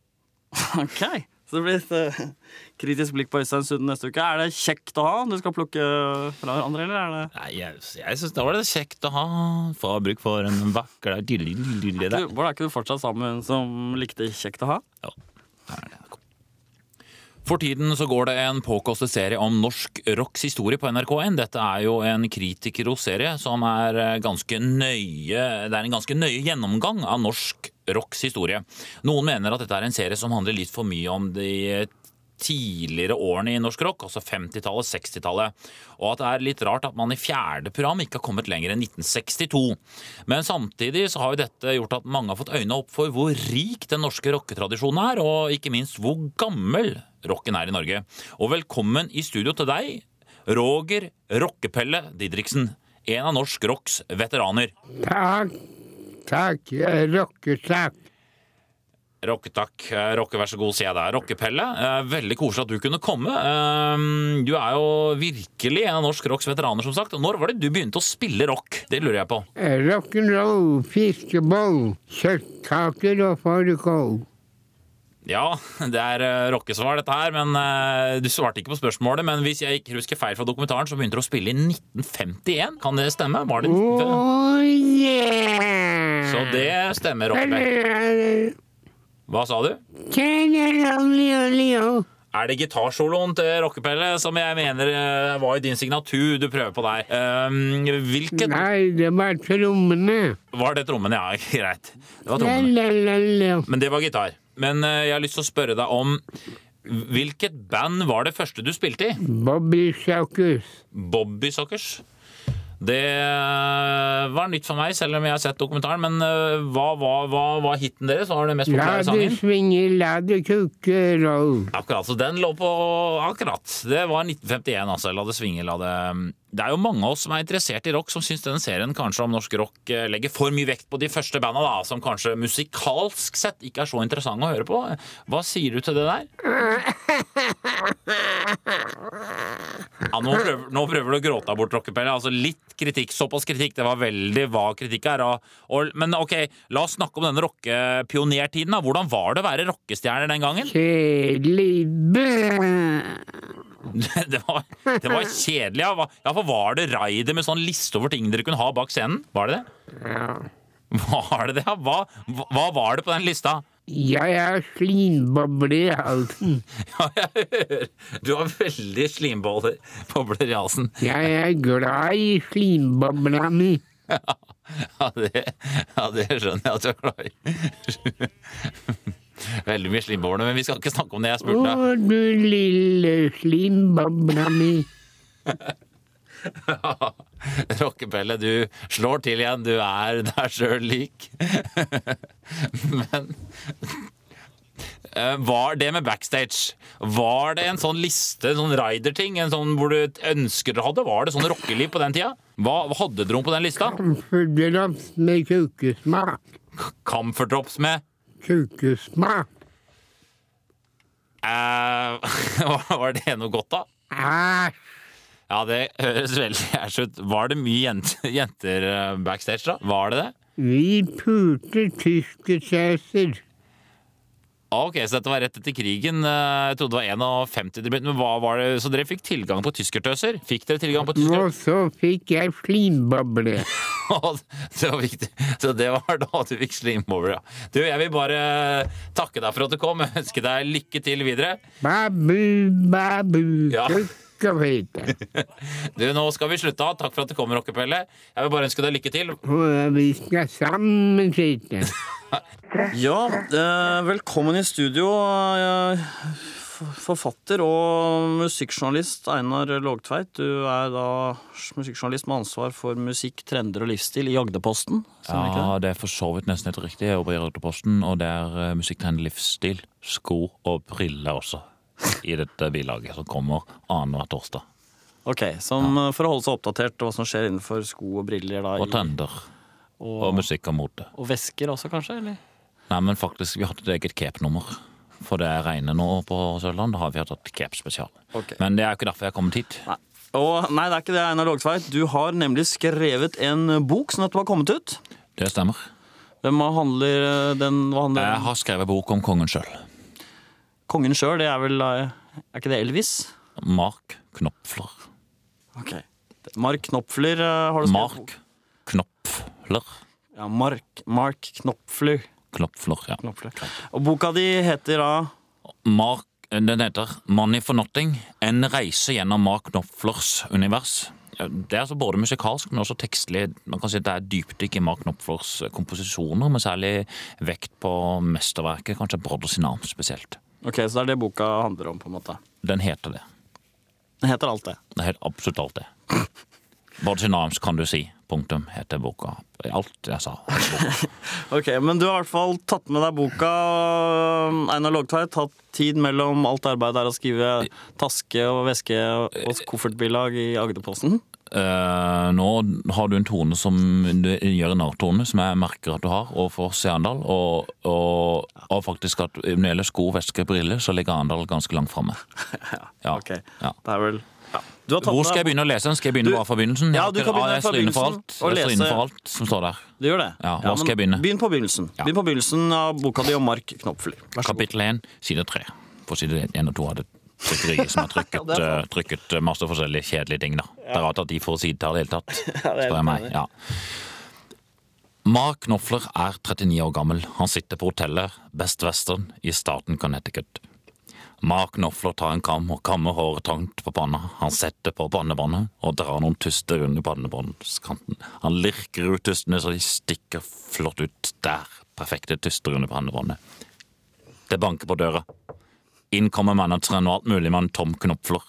*laughs* Ok, Så det blir et eh, kritisk blikk på Øystein Sund neste uke. Er det kjekt å ha? Du skal plukke fra hverandre, eller er det Nei, jeg, jeg synes Da var det kjekt å ha få bruk for en vakker der. Bård, er ikke du fortsatt sammen med hun som likte kjekt å ha? Ja, det er det. For tiden så går det en påkostet serie om norsk rocks historie på NRK1. Dette er jo en kritikerros-serie som er eh, ganske nøye Det er en ganske nøye gjennomgang av norsk rocks historie. Noen mener at dette er en serie som handler litt for mye om de tidligere årene i norsk rock, altså 50-tallet, 60-tallet, og at det er litt rart at man i fjerde program ikke har kommet lenger enn 1962. Men samtidig så har jo dette gjort at mange har fått øynene opp for hvor rik den norske rocketradisjonen er, og ikke minst hvor gammel rocken er i Norge. Og velkommen i studio til deg, Roger Rockepelle Didriksen, en av norsk rocks veteraner. Takk. Takk. Rocketakk. Rocketakk. takk. Rocke, vær så god, sier jeg deg. Rockepelle, eh, veldig koselig at du kunne komme. Eh, Du er jo virkelig en av norsk rocks veteraner, som sagt. Når var det du begynte å spille rock? Det lurer jeg på. Rock'n'roll, fiskeboll, kjøttkaker og fårikål. Ja, det er rockesvar dette her, men eh, du svarte ikke på spørsmålet. Men hvis jeg ikke husker feil fra dokumentaren, så begynte du å spille i 1951. Kan det stemme? Var det Oh yeah! Så det stemmer, Rockepelle. Hva sa du? Er det gitarsoloen til Rockepelle som jeg mener eh, var i din signatur du prøver på der? Um, hvilket Nei, det var trommene. Var det trommene? Ja, *laughs* greit. Det var trommene. Men det var gitar. Men eh, jeg har lyst til å spørre deg om Hvilket band var det første du spilte i? Bobby Sjaukus. Bobby Sockers. Det eh, var nytt for meg, selv om jeg har sett dokumentaren. Men eh, hva hva- hva var hiten deres? Hva var den mest La det svinge, la det kukke, roll. Akkurat, så den lå på akkurat. Det var 1951, altså. La det svinge, la det Det er jo mange av oss som er interessert i rock, som syns denne serien kanskje om norsk rock eh, legger for mye vekt på de første banda, da, som kanskje musikalsk sett ikke er så interessante å høre på. Hva sier du til det der? Ja, nå, prøver, nå prøver du å gråte deg bort, Rockepelle. Altså litt kritikk, såpass kritikk. Det var veldig vag kritikk her. Og, og, men ok, la oss snakke om denne rockepionertiden. da. Hvordan var det å være rockestjerner den gangen? Kjedelig. *laughs* Det var, det var kjedelig. Ja, ja, for var det raidet med sånn liste over ting dere kunne ha bak scenen? Var det det? Ja. Var det det? Ja, Hva, hva var det på den lista? Jeg er slimbobler i halsen. *laughs* Ja, jeg hører. Du har veldig slimbobler bobler i halsen. Jeg er glad i slimbobla mi. *laughs* Ja det, ja, det skjønner jeg at du er glad i. Veldig mye slimbobler, men vi skal ikke snakke om det jeg spurte. Å, du lille slimbobla mi. *laughs* Rockepelle, du slår til igjen. Du er deg sjøl lik. *laughs* Men Eh, Var det med backstage Var det en sånn liste, en sånn rider-ting? En sånn hvor du ønsker dere hadde? Var det sånn rockeliv på den tida? Hva hadde dere på den lista? Kamferdrops med kukesmak. Kamferdrops med Kukesmak. eh, *laughs* Var det noe godt, da? Æsj. Ja, det høres veldig æsj ut. Var det mye jenter, jenter eh, backstage, da? Var det det? Vi pulte tyskerkjøser. Ah, Ok, Så dette var rett etter krigen. Eh, Jeg trodde det var 51 det begynte, men hva var det? Så dere fikk tilgang på tyskertøser? Fikk dere tilgang på Og så fikk jeg slimboble. *laughs* så, var viktig. så det var da du fikk slimboble, ja. Du, jeg vil bare takke deg for at du kom. Ønske deg lykke til videre. Babu, babu, Ja. Kukkafete. *laughs* Du, Nå skal vi slutte av. Takk for at du kom, Rockepelle. Jeg vil bare ønske deg lykke til. Vi skal sammen sitte. *laughs* Ja, eh, velkommen i studio, eh, forfatter og musikkjournalist Einar Lågtveit. Du er da musikkjournalist med ansvar for musikk, trender og livsstil i Agderposten. Ja, det? det er for så vidt nesten helt riktig. Jeg jobber i Agderposten, og det er musikk, musikktrend livsstil, sko og briller også. I dette bilaget som kommer annenhver torsdag. Ok, som, ja. For å holde seg oppdatert hva som skjer innenfor sko og briller da, Og trender. Og og, musikk og mote. og vesker også, kanskje? eller? Nei, men faktisk, vi har hatt et eget cape-nummer. For det regner nå på Sørlandet. Da har vi hatt et cape-spesial. Okay. Men det er jo ikke derfor jeg har kommet hit. Nei. Og, nei, det er ikke det, Einar Lågtveit. Du har nemlig skrevet en bok som nettopp har kommet ut. Det stemmer. Hvem handler eh, den? Hva handler Jeg har skrevet bok om kongen sjøl. Kongen sjøl, det er vel eh, Er ikke det Elvis? Mark Knopfler. Ok. Mark Knopfler eh, har du skrevet Mark Knopfler. Ja, Mark, Mark Knopfler. Knopfler, ja. Knopfler. Og boka di heter da Mark, den heter Money for Nothing. En reise gjennom Mark Knopflers univers. Det er altså både musikalsk, men også tekstlig. Man kan si at Det er dypdykk i Mark Knopflers komposisjoner, med særlig vekt på mesterverket, kanskje Brothers in Arms spesielt. Ok, så det er det boka handler om, på en måte. Den heter det. Den heter alt det. Den heter absolutt alt det. Sin Arms kan du si. Punktum heter boka. Alt jeg sa. *laughs* Ok, Men du har i hvert fall tatt med deg boka. Einar Lågtveit, tatt tid mellom alt arbeidet er å skrive taske og veske og koffertbilag i Agderposten. Eh, nå har du en tone som du gjør en narrtone, som jeg merker at du har overfor Seandal. Og, og, og faktisk at når det gjelder sko, vesker, briller, så ligger Arendal ganske langt framme. *laughs* Ja. Ok, Ja. Det er vel ja. Hvor skal jeg begynne å lese den? Skal jeg begynne Du- bare fra begynnelsen? Ja, du kan begynne fra begynnelsen for alt. og Jeg for alt som står der. Du gjør det? Ja, hva men skal jeg begynne? Begynn på begynnelsen. Ja. Begynn på begynnelsen av boka di om Mark Knopfler. Kapittel 1, side 3. På side 1 og 2 av det trykkeriet som har *laughs* trykket, ja, eh, trykket masse forskjellige kjedelige ting. da. Det er rart at de får sidetall i det hele tatt, *laughs* spør jeg meg. Ja. Mark Knopfler er 39 år gammel. Han sitter på hotellet Best Western i staten Connecticut. Mark Knopfler tar en kam og kammer håret trangt på panna. Han setter på pannebåndet og drar noen tuster under pannebåndskanten. Han lirker ut tustene så de stikker flott ut der. Perfekte tuster under pannebåndet. Det banker på døra. Inn kommer manageren og alt mulig mann Tom Knopfler.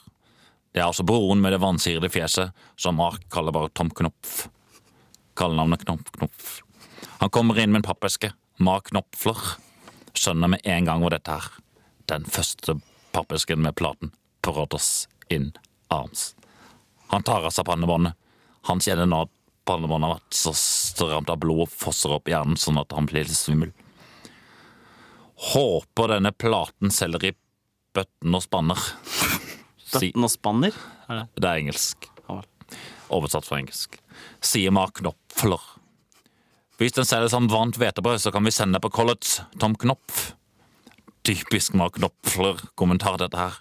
Det er altså broren med det vansirede fjeset, som Mark kaller bare Tom Knopf. Kallenavnet Knopf Knopf. Han kommer inn med en pappeske. Mark Knopfler skjønner med en gang hva dette er. Den første pappesken med platen Brothers in Arms. Han tar av seg pannebåndet. Han kjenner nå at pannebåndet har vært så stramt av blod og fosser opp hjernen sånn at han blir litt svimmel. Håper denne platen selger i bøtten og spanner. Bøtten og spanner? Er det? det er engelsk. Oversatt fra engelsk. Sier Mark Knopfler. Hvis den selger som varmt hvetebrød, så kan vi sende på college Tom Knopf. Typisk Mark Knopfler-kommentar, dette her.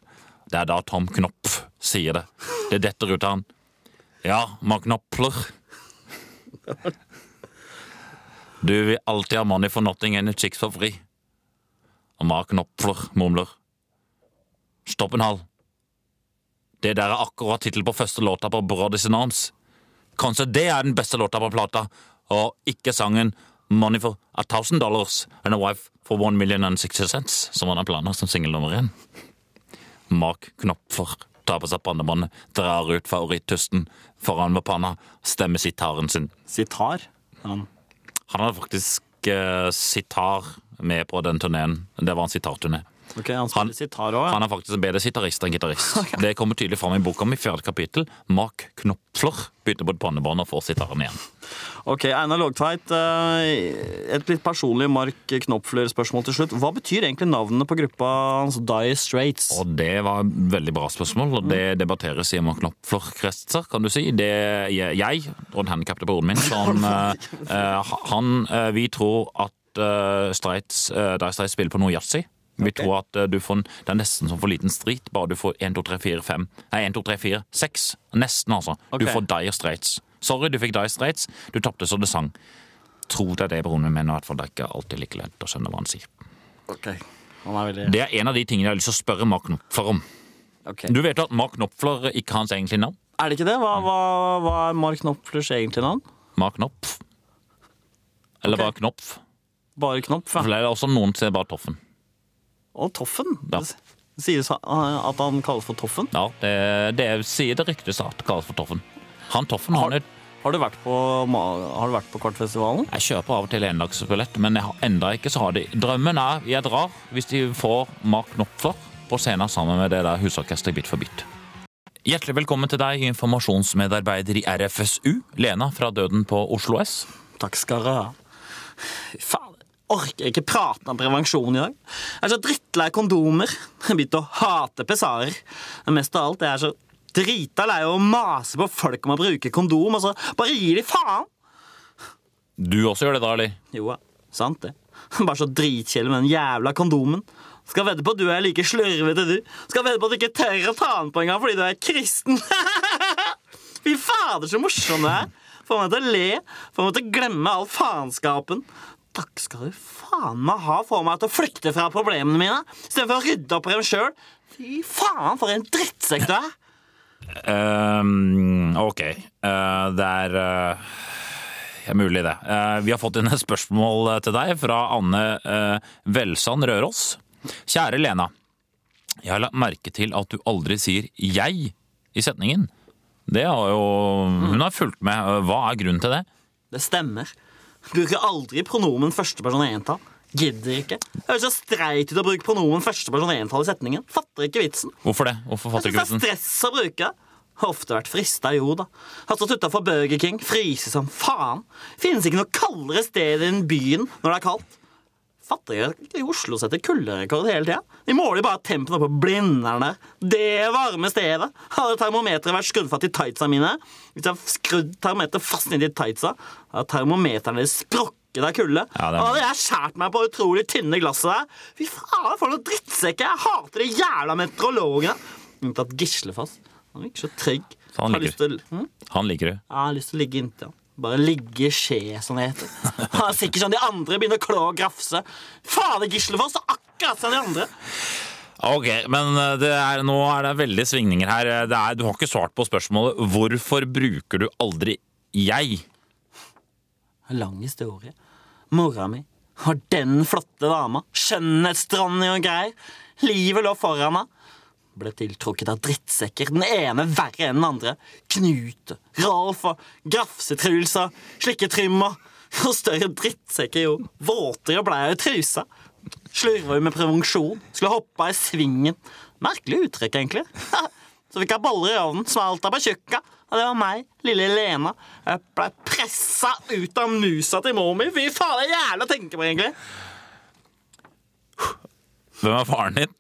Det er da Tom Knopf sier det. Det detter ut av han. Ja, Mark Knopfler. Du vil alltid ha money for nothing and chicks for free. Og Mark Knopfler mumler. Stopp en hal. Det der er akkurat tittelen på første låta på Brothers in Arms. Kanskje det er den beste låta på plata, og ikke sangen Money for a thousand dollars and a wife for one million and sixty cents, som han har planer som singel nummer én. Mark Knopfer tar på seg pannebåndet, drar ut favoritttusten foran ved panna, stemmer sitaren sin. Sitar? Han, Han hadde faktisk eh, sitar med på den turneen. Det var en sitarturné. Ok, Han spiller sitar òg. Han er faktisk en bedre sitarist enn gitarist. *laughs* Det kommer tydelig fram i boka mi, fjerde kapittel. Mark Knopfler bytter på et pannebånd og får sitaren igjen. Ok, Einar Lågtveit, eh, et litt personlig Mark Knopfler-spørsmål til slutt. Hva betyr egentlig navnet på gruppa hans Dire Straits? Og det var et veldig bra spørsmål, og det debatteres i Mark Knopfler-kretser, kan du si. Det er jeg og den handikappede broren min som *laughs* eh, eh, Han Vi tror at Straits, Dire Straits spiller på noe yatzy. Vi tror at eh, du får, Det er nesten som for liten street, bare du får 1, 2, 3, 4, 5 Nei, 1, 2, 3, 4, 6. Nesten, altså. Du får Dire Straits. Sorry, du fikk Dire Straits. Du tapte så det sang. Tror det er det broren min mener, i hvert fall. Det er ikke alltid like lett å skjønne hva han sier. Okay. han er veldig... Det er en av de tingene jeg har lyst til å spørre Mark Knopfler om. Okay. Du vet jo at Mark Knopfler ikke har hans egentlige navn? Er det ikke det? Hva, hva, hva er Mark Knopflers egentlige navn? Mark Knopf. Eller okay. bare Knopf. Bare Knopf, ja. For det er også noen som bare Toffen. Og Toffen. Ja. Det sies at han kalles for Toffen. Ja, det, det sier det ryktes at kalles for Toffen. Han Toffen har et Har du vært på, har du vært på Kvartfestivalen? Jeg kjøper av og til endagsbillett, men jeg har enda ikke så har de Drømmen er jeg drar hvis de får Mark Knopfler på scenen sammen med det der husorkesteret Bit for bit. Hjertelig velkommen til deg, informasjonsmedarbeider i RFSU, Lena fra Døden på Oslo S. Takk skal du ha. Faen, orker ikke prate om prevensjon i dag. Jeg er så drittlei kondomer. Jeg har begynt å hate pesarer. Men mest av alt, jeg er så drita lei av å mase på folk om å bruke kondom, og så bare gir de faen. Du også gjør det da, eller? Jo, ja, sant det. Bare så dritkjedelig med den jævla kondomen. Skal vedde på at du er like slurvete, du. Skal vedde på at du ikke tør å ta den på engang fordi du er kristen. *laughs* Fy fader, så morsom du er. Får meg til å le. Får meg til å glemme all faenskapen. Takk skal du faen meg ha. for meg til å flykte fra problemene mine istedenfor å rydde opp i dem sjøl. Fy faen, for en drittsekk du er. Um, ok. Uh, det er uh, mulig, det. Uh, vi har fått inn et spørsmål til deg fra Anne Velsand Røros. Kjære Lena. Jeg har lagt merke til at du aldri sier 'jeg' i setningen. Det har jo Hun har fulgt med. Hva er grunnen til det? Det stemmer. Bruker aldri pronomen førsteperson entall. Gidder ikke. Høres så streit ut å bruke pronomen førsteperson entall i setningen. Fatter ikke vitsen. Hvorfor det? Hvorfor fatter ikke vitsen? det er stress å bruke. Har ofte vært frista, jo da. Har stått utafor Burger King, fryser som faen. Finnes ikke noe kaldere sted enn byen når det er kaldt. Fatter jeg at i Oslo setter kulderekord hele tida. De måler bare tempen på Blindern der. Det varme stedet. Hadde termometeret vært skrudd fast i tightsa mine, hvis jeg hadde skrudd termometeret fast inn i tightsa, hadde termometerne deres sprukket av kulde. Ja, det er- hadde jeg skåret meg på utrolig tynne glasset der. Fy faen, for noen drittsekker! Jeg hater de jævla meteorologene. Unntatt Gislefoss. Han virker så trygg. Så han liker hm? Han liker. Ja, jeg har lyst til å ligge inntil han. Bare ligge i skje, som det heter. *laughs* Er sikkert sånn de andre begynner å klå og grafse. Fader, Gislefoss er akkurat som de andre. Ok, men eh, det er, nå er det veldig svingninger her. Det er, du har ikke svart på spørsmålet. Hvorfor bruker du aldri 'jeg'? Lang historie. Mora mi var den flotte dama. Skjønnhetsdronning og greier. Livet lå foran henne. Ble tiltrukket av drittsekker, den ene verre enn den andre. Knut, ralf og Grafse-Truls og større drittsekker, jo våtere ble jeg i trusa. Slurva jo med prevensjon. Skulle hoppa i svingen. Merkelig uttrekk, egentlig. *laughs* Så fikk jeg boller i ovnen, smalta på tjukka. Og det var meg, lille Lena. Jeg ble pressa ut av musa til mor mi. Fy faen, det er jævlig å tenke på, egentlig. Hvem er faren din?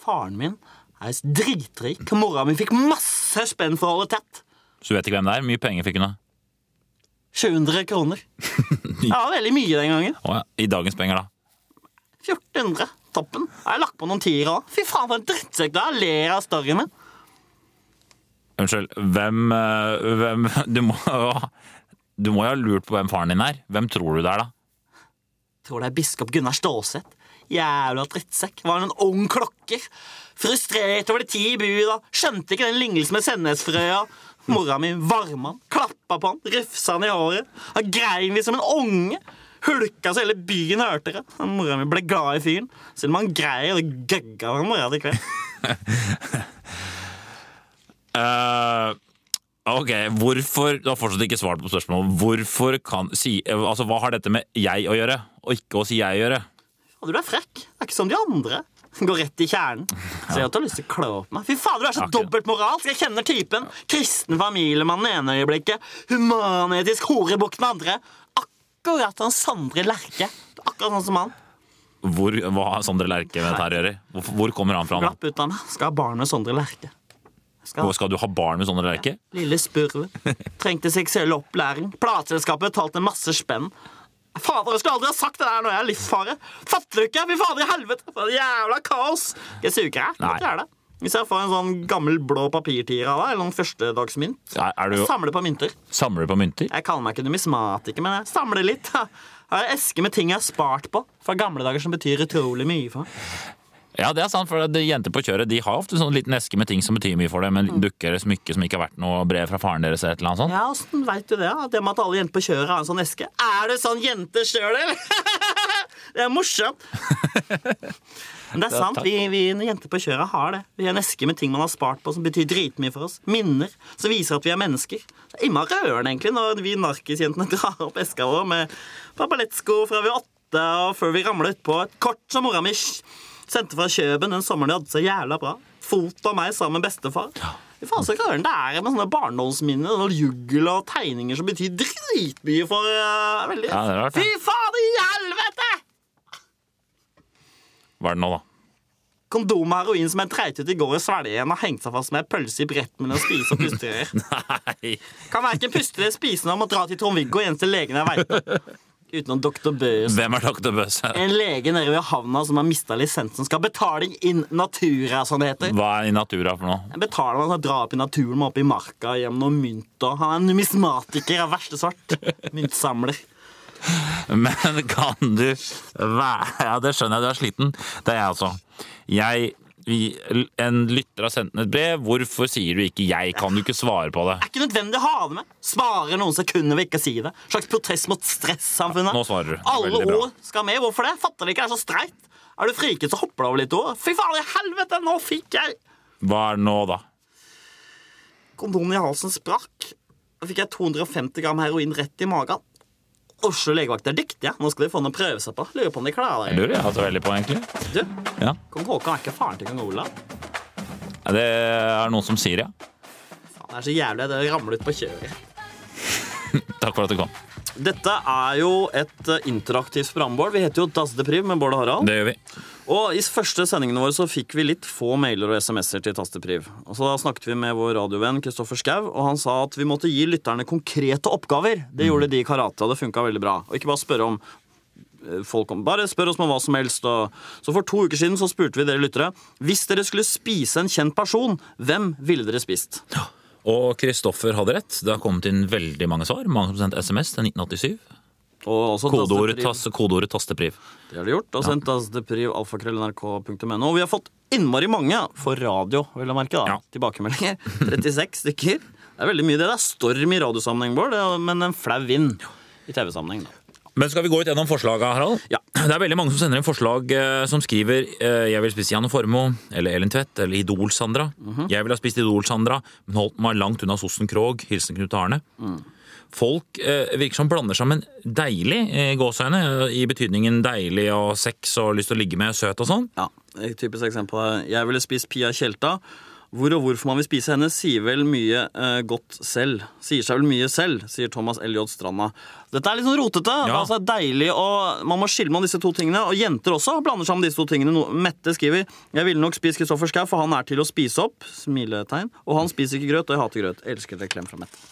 Faren min er dritrik. Mora mi fikk masse spenn for å holde tett. Så du vet ikke hvem det er? Mye penger fikk hun da? 700 kroner. *laughs* Ja, veldig mye den gangen. Å ja. I dagens penger, da? 1400. Toppen. Jeg har lagt på noen tiere òg. Fy faen, for en drittsekk du er. Jeg Ler av storyen min. Unnskyld, hvem, eh, hvem *laughs* du, må, du må jo ha lurt på hvem faren din er. Hvem tror du det er, da? Tror det er biskop Gunnar Stålseth. Jævla drittsekk. Var en ung klokker. Frustrert over de ti bud. Skjønte ikke den lignelsen med Sennesfrøya. Mora mi varma han, klappa på han, rufsa han i håret. Han grein vi som en unge. Hulka så hele byen hørte det. Mora mi ble glad i fyren. Selv om han greier og gøgge av mora til kveld. uh... *laughs* ok, hvorfor Du har fortsatt ikke svart på spørsmålet. Hvorfor kan si, altså, Hva har dette med jeg å gjøre, og ikke å si jeg å gjøre? Du er frekk. Det er ikke som de andre. *laughs* Går rett i kjernen. Så jeg har lyst til å klø opp meg. Fy fader, du er så dobbeltmoralsk! Jeg kjenner typen. Kristen familiemann det ene øyeblikket. Humanetisk horebukk den andre. Akkurat som Sondre Lerche. Akkurat sånn som han. Hvor, hva har Sondre Lerche med dette her å gjøre? Hvor, hvor kommer han fra? nå? Glapp ut av meg. Skal ha barn med Sondre Lerche. Hvor skal du ha barn med Sondre Lerche? Lille spurve. Trengte seksuell opplæring. Plateselskapet betalte masse spenn. Fader, jeg skulle aldri ha sagt det der når jeg er livsfare. Fatter du ikke? Fy fader i helvete! For jævla kaos! Jeg suger jeg. Nei. Er det. Hvis jeg får en sånn gammel blå papirtier av deg, eller en førstedagsmynt er Jeg du samler på mynter. Samler du på mynter? Jeg kaller meg ikke numismatiker, men jeg samler litt. Jeg har en eske med ting jeg har spart på fra gamle dager, som betyr utrolig mye for meg. Ja, det er sant, for de jenter på kjøret de har ofte sånn liten eske med ting som betyr mye for dem. En dukke eller smykke som ikke har vært noe brev fra faren deres. eller et eller annet sånt. Ja, åssen veit du det? Det med at alle jenter på kjøret har en sånn eske. Er du sånn jente sjøl, eller? *laughs* det er morsomt. *laughs* Men det er sant. Vi, vi jenter på kjøret har det. Vi har en eske med ting man har spart på, som betyr dritmye for oss. Minner som viser at vi er mennesker. Det er innmari rørende, egentlig, når vi narkisjentene *laughs* drar opp eska vår med ballettsko fra vi var åtte, og før vi ramla utpå et kort som mora mi sendte fra Kjøben den sommeren de hadde så jævla bra. Fot av meg sammen med bestefar. Fy faen så rørende det er med sånne barndomsminner og juggel og tegninger som betyr dritmye for uh, veldig Ja, det er rart. Fy faen i helvete! Hva er det nå, da? Kondom og heroin som jeg dreit ut i går i svelgen har hengt seg fast med pølse i brett mellom spise og pusterør. *laughs* Kan verken puste eller spise når jeg må dra til Trond-Viggo, eneste legen jeg veit om. Utenom doktor Bøs. Hvem er Dr. Bøs? En lege nede ved havna som har mista lisensen, skal betaling in natura, som det heter. Hva er i natura for noe? Betaler han å dra opp i naturen må opp i marka hjem noen mynt. Han er numismatiker av verste sort. Myntsamler. Men kan du være Ja, det skjønner jeg, du er sliten. Det er jeg altså. Jeg vi, En lytter har sendt inn et brev. Hvorfor sier du ikke 'jeg'? Kan du ikke svare på det? Det er ikke nødvendig å ha det med. Spare noen sekunder ved ikke å si det. Slags protest mot stressamfunnet. Nå svarer du. Alle ord skal med. Hvorfor det? Fatter de ikke. Det er så streit. Er du friket, så hopper du over litt ord. Fy faen i helvete, nå fikk jeg Hva er det nå, da? Kondomen i halsen sprakk. Da fikk jeg 250 gram heroin rett i magen. Oslo legevakt er dyktige. Nå skal de få noe å prøve seg på. Lurer på om de klarer Det Jeg lurer jeg altså veldig på, egentlig. Du, Ja. Kong Håkon er ikke faren til kong Olav. Det er noen som sier ja. Det er så jævlig. Det ramler ut på kjøret. *laughs* Takk for at du kom. Dette er jo et eh, interaktivt programbord. Vi heter jo Das de Priv med Bård og Harald. Det gjør vi. Og i første sendingene våre så fikk vi litt få mailer og SMS-er til Tastepriv. Og så da snakket vi med vår radiovenn Kristoffer Schau, og han sa at vi måtte gi lytterne konkrete oppgaver. Det gjorde de i karate, og det funka veldig bra. Og ikke bare spørre om eh, folk om Bare spør oss om hva som helst. Og så for to uker siden så spurte vi dere lyttere hvis dere skulle spise en kjent person, hvem ville dere spist? Og Kristoffer hadde rett. Det har kommet inn veldig mange svar. Mange som sendte sendt SMS til 1987. Og Kodeordet, Tastepriv. kodeordet tastepriv. Det har de gjort. Og sendt tastepriv alfakrøll.nrk.no. Og vi har fått innmari mange for radio, vil jeg merke. da Ja. Tilbakemeldinger. *laughs* 36 stykker. Det er veldig mye. Det er storm i radiosammenheng, Bård, men en flau vind i TV-sammenheng. da. Men skal vi gå ut gjennom forslaga, Harald? Ja. Det er veldig mange som sender inn forslag eh, som skriver eh, 'Jeg vil spise Janne Formoe' eller Elin Tvedt eller Idol-Sandra. Mhm. 'Jeg ville ha spist Idol-Sandra, men holdt meg langt unna Sossen Krog'. Hilsen Knut Arne. Mm. Folk eh, virker som blander sammen deilig i gåseøyne, eh, i betydningen deilig og sex og lyst til å ligge med søt og sånn. Ja, Et typisk eksempel Jeg ville spist Pia Tjelta. Hvor og hvorfor man vil spise henne, sier vel mye eh, godt selv. Sier seg vel mye selv, sier Thomas L.J. Stranda. Dette er litt sånn rotete. Ja. altså deilig, og Man må skille mellom disse to tingene. Og jenter også blander sammen disse to tingene. No- Mette skriver Jeg ville nok spist Kristoffer Schau, for han er til å spise opp. Smiletegn. Og han spiser ikke grøt, og jeg hater grøt. Elsker det. Klem fra Mette.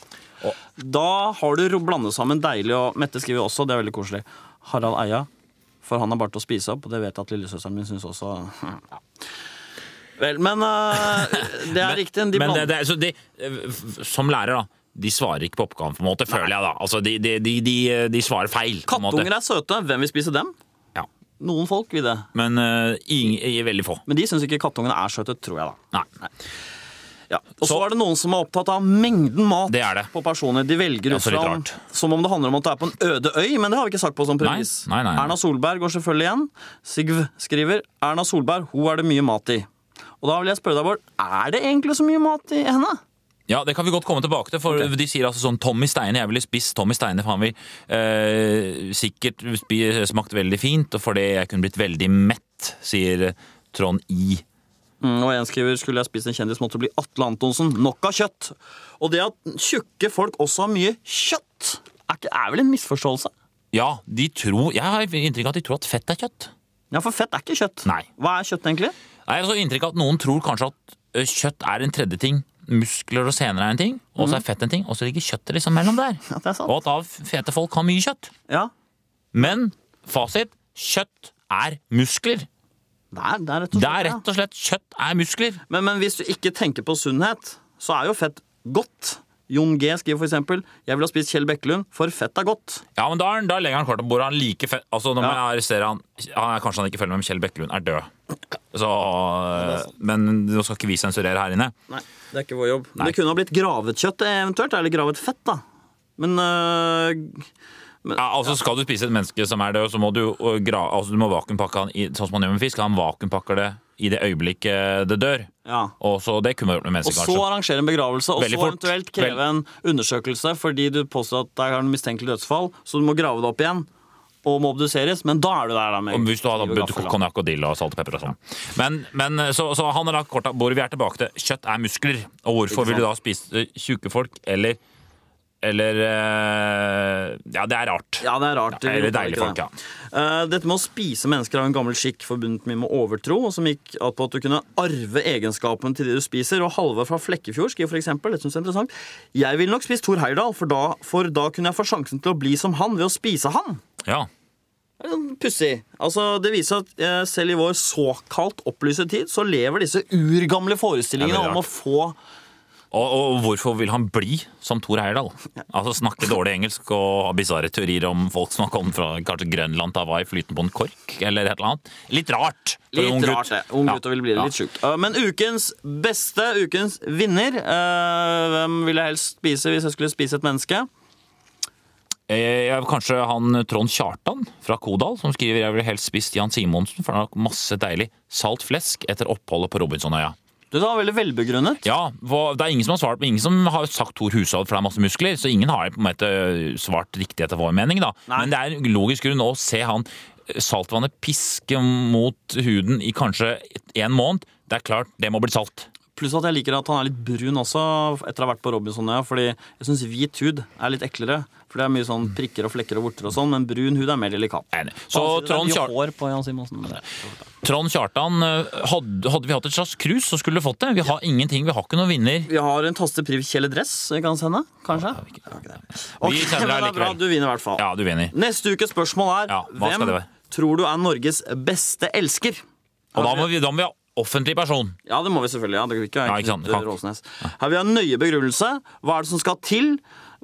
Da har du blandet sammen deilig, og Mette skriver også, det er veldig koselig, Harald Eia. For han er bare til å spise opp, og det vet jeg at lillesøsteren min syns også. *laughs* Ja. Vel, men uh, det er *laughs* riktig. De Men det, det, så de, eh, som lærer, da. De svarer ikke på oppgaven, på en måte, føler jeg. da. Altså, de, de, de, de, de svarer feil. Kattunger er søte. Hvem vil spise dem? Ja. Noen folk vil det. Men uh, ingen, i veldig få. Men de syns ikke kattungene er søte, tror jeg, da. Nei. Ja. Og så Så- er det noen som er opptatt av mengden mat Det det. på personer. De velger er ut fra som om det handler om at det er på en øde øy, men det har vi ikke sagt på som premiss. Nei, nei, nei. Erna Solberg går selvfølgelig igjen. Sigv skriver Erna Solberg, hun er det mye mat i. Og da vil jeg spørre deg, Bård, er det egentlig så mye mat i henne? Ja, det kan vi godt komme tilbake til. for De sier altså sånn Tommy Steine, jeg ville spist Tommy Steine, for han vil eh, sikkert smakt veldig fint, og fordi jeg kunne blitt veldig mett, sier Trond I. Mm, og en skriver skulle jeg spist en kjendis, måtte bli Atle Antonsen. Nok av kjøtt. Og det at tjukke folk også har mye kjøtt, er, ikke, er vel en misforståelse? Ja, de tror Jeg har inntrykk av at de tror at fett er kjøtt. Ja, for fett er ikke kjøtt. Nei. Hva er kjøtt, egentlig? Har også inntrykk av at noen tror kanskje at kjøtt er en tredje ting. Muskler og sener er en ting, og så er fett en ting, og så ligger kjøttet liksom mellom der. *laughs* Ja, det er sant. Og at da fete folk har mye kjøtt. Ja, Men fasit kjøtt er muskler. det er, det er rett og slett Det er rett og slett kjøtt er muskler. men, men hvis du ikke tenker på sunnhet, så er jo fett godt. Jon G skriver eksempel Jeg vil ha spist Kjell Bekkelund, for fett er godt. Ja, men da, da legger han kortet på bordet. Han liker fett. Altså, når Ja. jeg arrestere han. han kanskje han ikke følger med, men Kjell Bekkelund er død. Så, men nå skal ikke vi sensurere her inne. Nei, det er ikke vår jobb. Nei. Det kunne ha blitt gravet kjøtt eventuelt, eller gravet fett, da. Men øh, Ja, altså Skal du spise et menneske som er død, så må du, jo gra altså, du må vakuumpakke han i, sånn som man gjør med fisk. Han vakuumpakker det i det øyeblikket det dør. ja. Og så Det kunne man gjort med Og så arrangere en begravelse, og Veldig så eventuelt kreve en undersøkelse fordi du påstår at det er en mistenkelig dødsfall, så du må grave det opp igjen og må obduseres. Men da er du der, da. Med Hvis du har da. konjakk og dill og salt og pepper og sånn. Men, men så, så han har lagt korta Bård, Vi er tilbake til kjøtt er muskler. Og hvorfor vil du da spise tjukke folk eller eller eh, Ja, det er rart. Ja, det er rart. Ja, eller deilige folk, ja. Eh, dette med å spise mennesker har en gammel skikk forbundet med overtro, og som gikk på at du kunne arve egenskapen til det du spiser. Og Halvor fra Flekkefjord skriver eksempel, det synes jeg er interessant, jeg ville nok spist Thor Heyerdahl, for da, for da kunne jeg få sjansen til å bli som han ved å spise han. Ja. Pussig. Altså, det viser at eh, selv i vår såkalt opplyste tid, så lever disse urgamle forestillingene om å få Og, og hvorfor vil han bli som Thor Heyerdahl? Altså Snakke dårlig engelsk og ha bisarre teorier om folk som har kommet fra kanskje Grønland til Hawaii flytende på en kork, eller et eller annet. Litt rart. for Litt ung rart, det. Ung gutt og vil bli det Ja. litt sjukt. Uh, Men ukens beste, ukens vinner uh, Hvem ville jeg helst spise hvis jeg skulle spise et menneske? Eh, Kanskje han Trond Kjartan fra Kodal som skriver jeg vil helst spist Jan Simonsen, for han har masse deilig salt flesk etter oppholdet på Robinsonøya. Det var veldig velbegrunnet. Ja, Det er ingen som har svart, men ingen som har sagt Tor Hushovd, for det er masse muskler. Så ingen har på en måte svart riktig etter vår mening. da. Nei. Men det er en logisk grunn å se han eh, saltvannet piske mot huden i kanskje en måned. Det er klart, det må bli salt. Pluss at jeg liker at han er litt brun også, etter å ha vært på Robinsonøya. Fordi jeg syns hvit hud er litt eklere. For det er mye sånn prikker og flekker og vorter og sånn, men brun hud er mer delikat. Enig. Så Trond, Trond Kjartan, eh, hadde, hadde vi hatt et slags krus, så skulle du fått det. Vi har ingenting, vi har ikke noen vinner. Vi har en Taste Priv Kjelle Dress vi kan sende, kanskje? Vi Ok, sender men deg det er bra. likevel. Du vinner i hvert fall. Ja, du vinner. Neste ukes spørsmål er Ja, Hvem tror du er Norges beste elsker? Og da må vi, da må vi ha offentlig person. Ja, det må vi selvfølgelig. Ja, det kan ikke Ja, være sant, Knut Råsnes. Her vil vi ha nøye begrunnelse. Hva er det som skal til?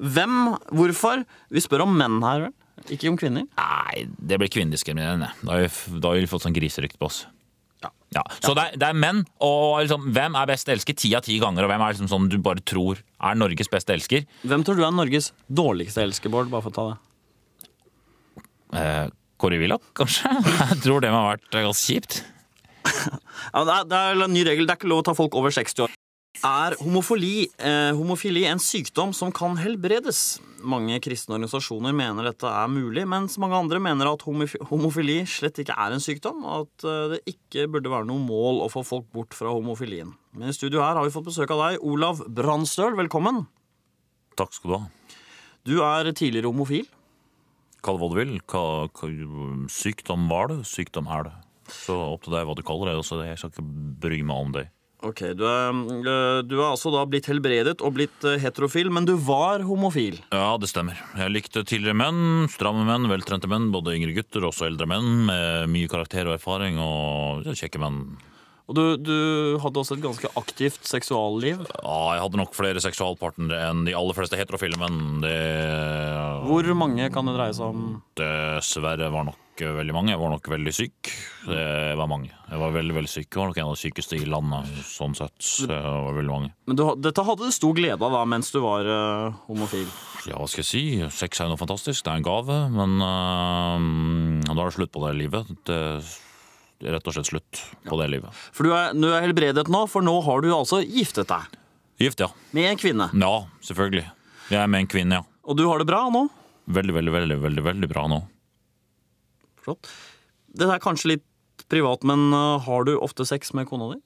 Hvem? Hvorfor? Vi spør om menn her, vel? Ikke om kvinner. Nei, det blir kvinnediskriminerende. Da har vi, da har vi fått sånn griserykte på oss. Ja. Ja. Så det er, det er menn, og liksom, hvem er best elsket ti av ti ganger, og hvem er liksom sånn du bare tror er Norges beste elsker? Hvem tror du er Norges dårligste elsker, Bård? Bare for å ta det. Eh, Kåre Willoch, kanskje? *laughs* Jeg tror det må ha vært eh, ganske kjipt. Ja, det, er, det er en ny regel. Det er ikke lov å ta folk over 60 år. Er homofili, eh, homofili en sykdom som kan helbredes? Mange kristne organisasjoner mener dette er mulig, mens mange andre mener at homofili slett ikke er en sykdom, og at eh, det ikke burde være noe mål å få folk bort fra homofilien. Men i studio her har vi fått besøk av deg, Olav Brandstøl. Velkommen. Takk skal du ha. Du er tidligere homofil. Kall det hva du vil. Hva, hva, sykdom var det, sykdom er det. Så opp til deg hva du kaller det. Så jeg skal ikke bry meg om det. Ok, du er, eh, du er altså da blitt helbredet og blitt eh, heterofil, men du var homofil. Ja, det stemmer. Jeg likte tidligere menn, stramme menn, veltrente menn, både yngre gutter og også eldre menn, med mye karakter og erfaring, og kjekke menn. Og du, du hadde også et ganske aktivt seksualliv. Ja, jeg hadde nok flere seksualpartnere enn de aller fleste heterofile menn. Det Hvor mange kan det dreie seg om? dessverre var nok veldig mange. Jeg var nok veldig syk. Det var mange. Jeg var veldig, veldig syk. Jeg var nok en av de sykeste i landet, sånn sett. Så Det var veldig mange. Men du, dette hadde du stor glede av da mens du var uh, homofil. Ja, hva skal jeg si? Sex er jo noe fantastisk. Det er en gave, men uh, da er det slutt på det livet. Det rett og slett slutt på det livet. For du er, du er helbredet nå, for nå har du altså giftet deg Gift, ja. med en kvinne. Ja, selvfølgelig. Jeg er med en kvinne, ja. Og du har det bra nå? Veldig, veldig, veldig, veldig, veldig bra nå. Flott. Det er kanskje litt privat, men eh, har du ofte sex med kona di?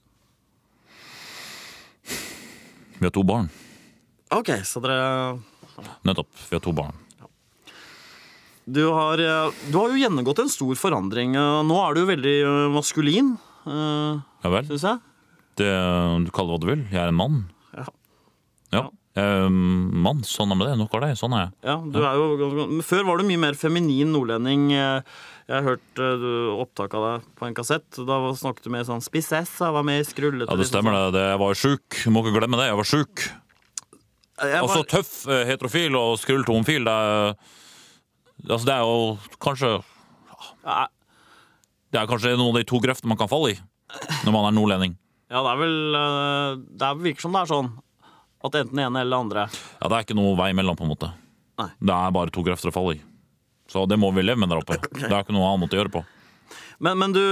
Vi har to barn. Ok, så dere Nettopp. Vi har to barn. Du har, eh, du har jo gjennomgått en stor forandring. Eh, Nå er du jo veldig maskulin, Ja vel. Synes jeg. Det, du kaller det hva du vil. Jeg er en mann. Ja. Ja. ja. mann. Sånn er det. Nok av det. Sånn er jeg. Ja, du er jo, Før var du mye mer feminin nordlending. Jeg har hørt du- opptak av deg på en kassett. Da snakket du med sånn S, jeg var med i skrullete. Ja, det stemmer det. det. Jeg var sjuk. Må ikke glemme det. Jeg var sjuk. Jeg Og så tøff eh, heterofil og skrullete homofil. Det er, altså, det er jo kanskje ja, Det er kanskje noen av de to grøftene man kan falle i når man er nordlending. ja, det er vel eh, Det virker som det er sånn at enten det ene eller det andre Ja, Det er ikke noe vei imellom, på en måte. Nei. Det er bare to grøfter å falle i. Så det må vi leve med der oppe. *laughs* Det er ikke noe annet å gjøre på. Men, men du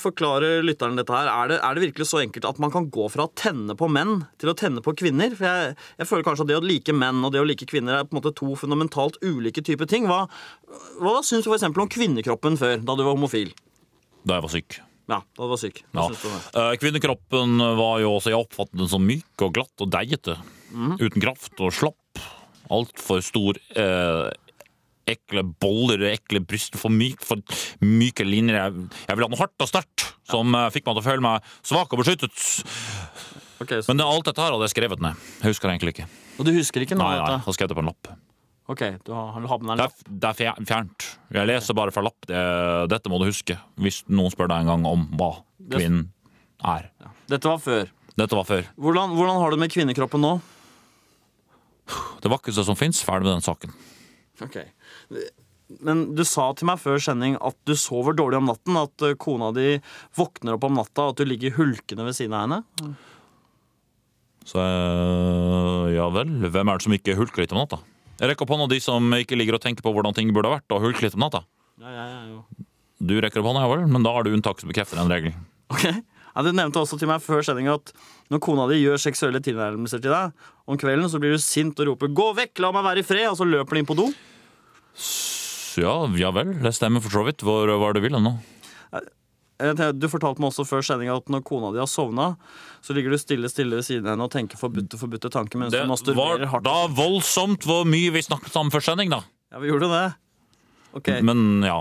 forklarer lytteren dette her. Er det, er det virkelig så enkelt at man kan gå fra å tenne på menn til å tenne på kvinner? For jeg, jeg føler kanskje at det å like menn og det å like kvinner er på en måte to fundamentalt ulike typer ting. Hva, hva syns du eksempel om kvinnekroppen før, da du var homofil? Da jeg var syk. Ja, da du var syk. Ja. det? Eh, Kvinnekroppen var jo også, jeg oppfattet den som myk og glatt og deigete. Uten kraft og slapp. Altfor stor. Eh, ekle boller, ekle bryst, for myk, for myke linjer. Jeg, jeg ville ha noe hardt og sterkt som eh, fikk meg til å føle meg svak og beskyttet. Okay, så, Men det, alt dette her hadde jeg skrevet ned. Jeg husker det egentlig ikke. og du husker ikke noe Nei, nei, jeg skrev det på en lapp. Ok, du har, har en Det er, det er fjernt. Jeg leser bare fra lapp. Det, dette må du huske. Hvis noen spør deg en gang om hva kvinnen er. Dette var før. Dette var før. Hvordan, hvordan har du det med kvinnekroppen nå? Det vakreste som fins. Ferdig med den saken. Ok. Men du sa til meg før sending at du sover dårlig om natten. At eh, kona di våkner opp om natta, og at du ligger hulkende ved siden av henne. Så eh, ja vel. Hvem er det som ikke hulker litt om natta? Jeg rekker opp hånda de som ikke ligger og tenker på hvordan ting burde ha vært, og hulker litt om natta. Ja, ja, ja, jo. Du rekker opp hånda, ja vel, men da har du unntak som bekrefter den regelen. Ok. Ja, du nevnte også til meg før sending at når kona di gjør seksuelle tilnærmelser til deg om kvelden, så blir du sint og roper 'gå vekk, la meg være i fred', og så løper du inn på do. Ja, ja vel. Det stemmer for så vidt. Hvor var det du vil nå? Eh, Du fortalte meg også før sendinga at når kona di har sovna, så ligger du stille stille ved siden av henne og tenker forbudte, forbudte tanker mens Det du var masturberer hardt. da voldsomt hvor mye vi snakket om før sending, da. Ja, vi gjorde det. Ok, Men ja.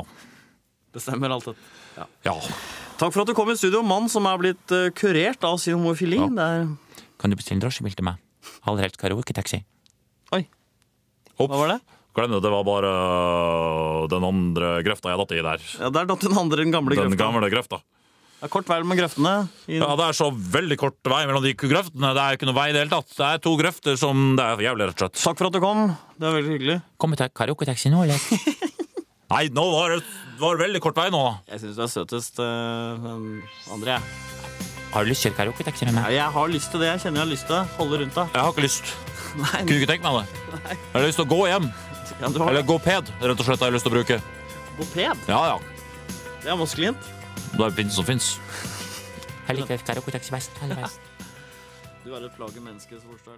det stemmer alt dette. ja. Takk for at du kom i studio, mann som er blitt eh, kurert av sin homofili. Ja. Det er... Kan du bestille drosjebil til meg? Aller helst karaoke-taxi. Oi, Hva hva var det? Glem det, det var bare øh, den andre grøfta jeg datt i der. Ja, Der datt den andre, den gamle Den grøfta. gamle grøfta. Det er kort vei med grøftene. Ja, Det er så veldig kort vei mellom de grøftene. Det er ikke noe vei i det hele tatt. Det er to grøfter som Det er jævlig, rett og slett. Takk for at du kom. Det var veldig hyggelig. Kom til karaoke-taxi nå, eller? *laughs* Nei, nå var det, var det veldig kort vei nå. Jeg syns du er søtest, uh, jeg. Har du lyst til karaoke-taxi med Ja, jeg har lyst til det. Jeg kjenner jeg har lyst til det. Holde rundt deg. Jeg har ikke lyst. *laughs* Nei, Kunne ikke tenkt meg det. *laughs* Jeg har lyst til å gå hjem. Ja, du har Eller goped, rett og slett, har jeg lyst til å bruke. Goped? Ja, ja. Det er maskulint. Det er fint som fins. *laughs* Du er et plaget menneske, så forstår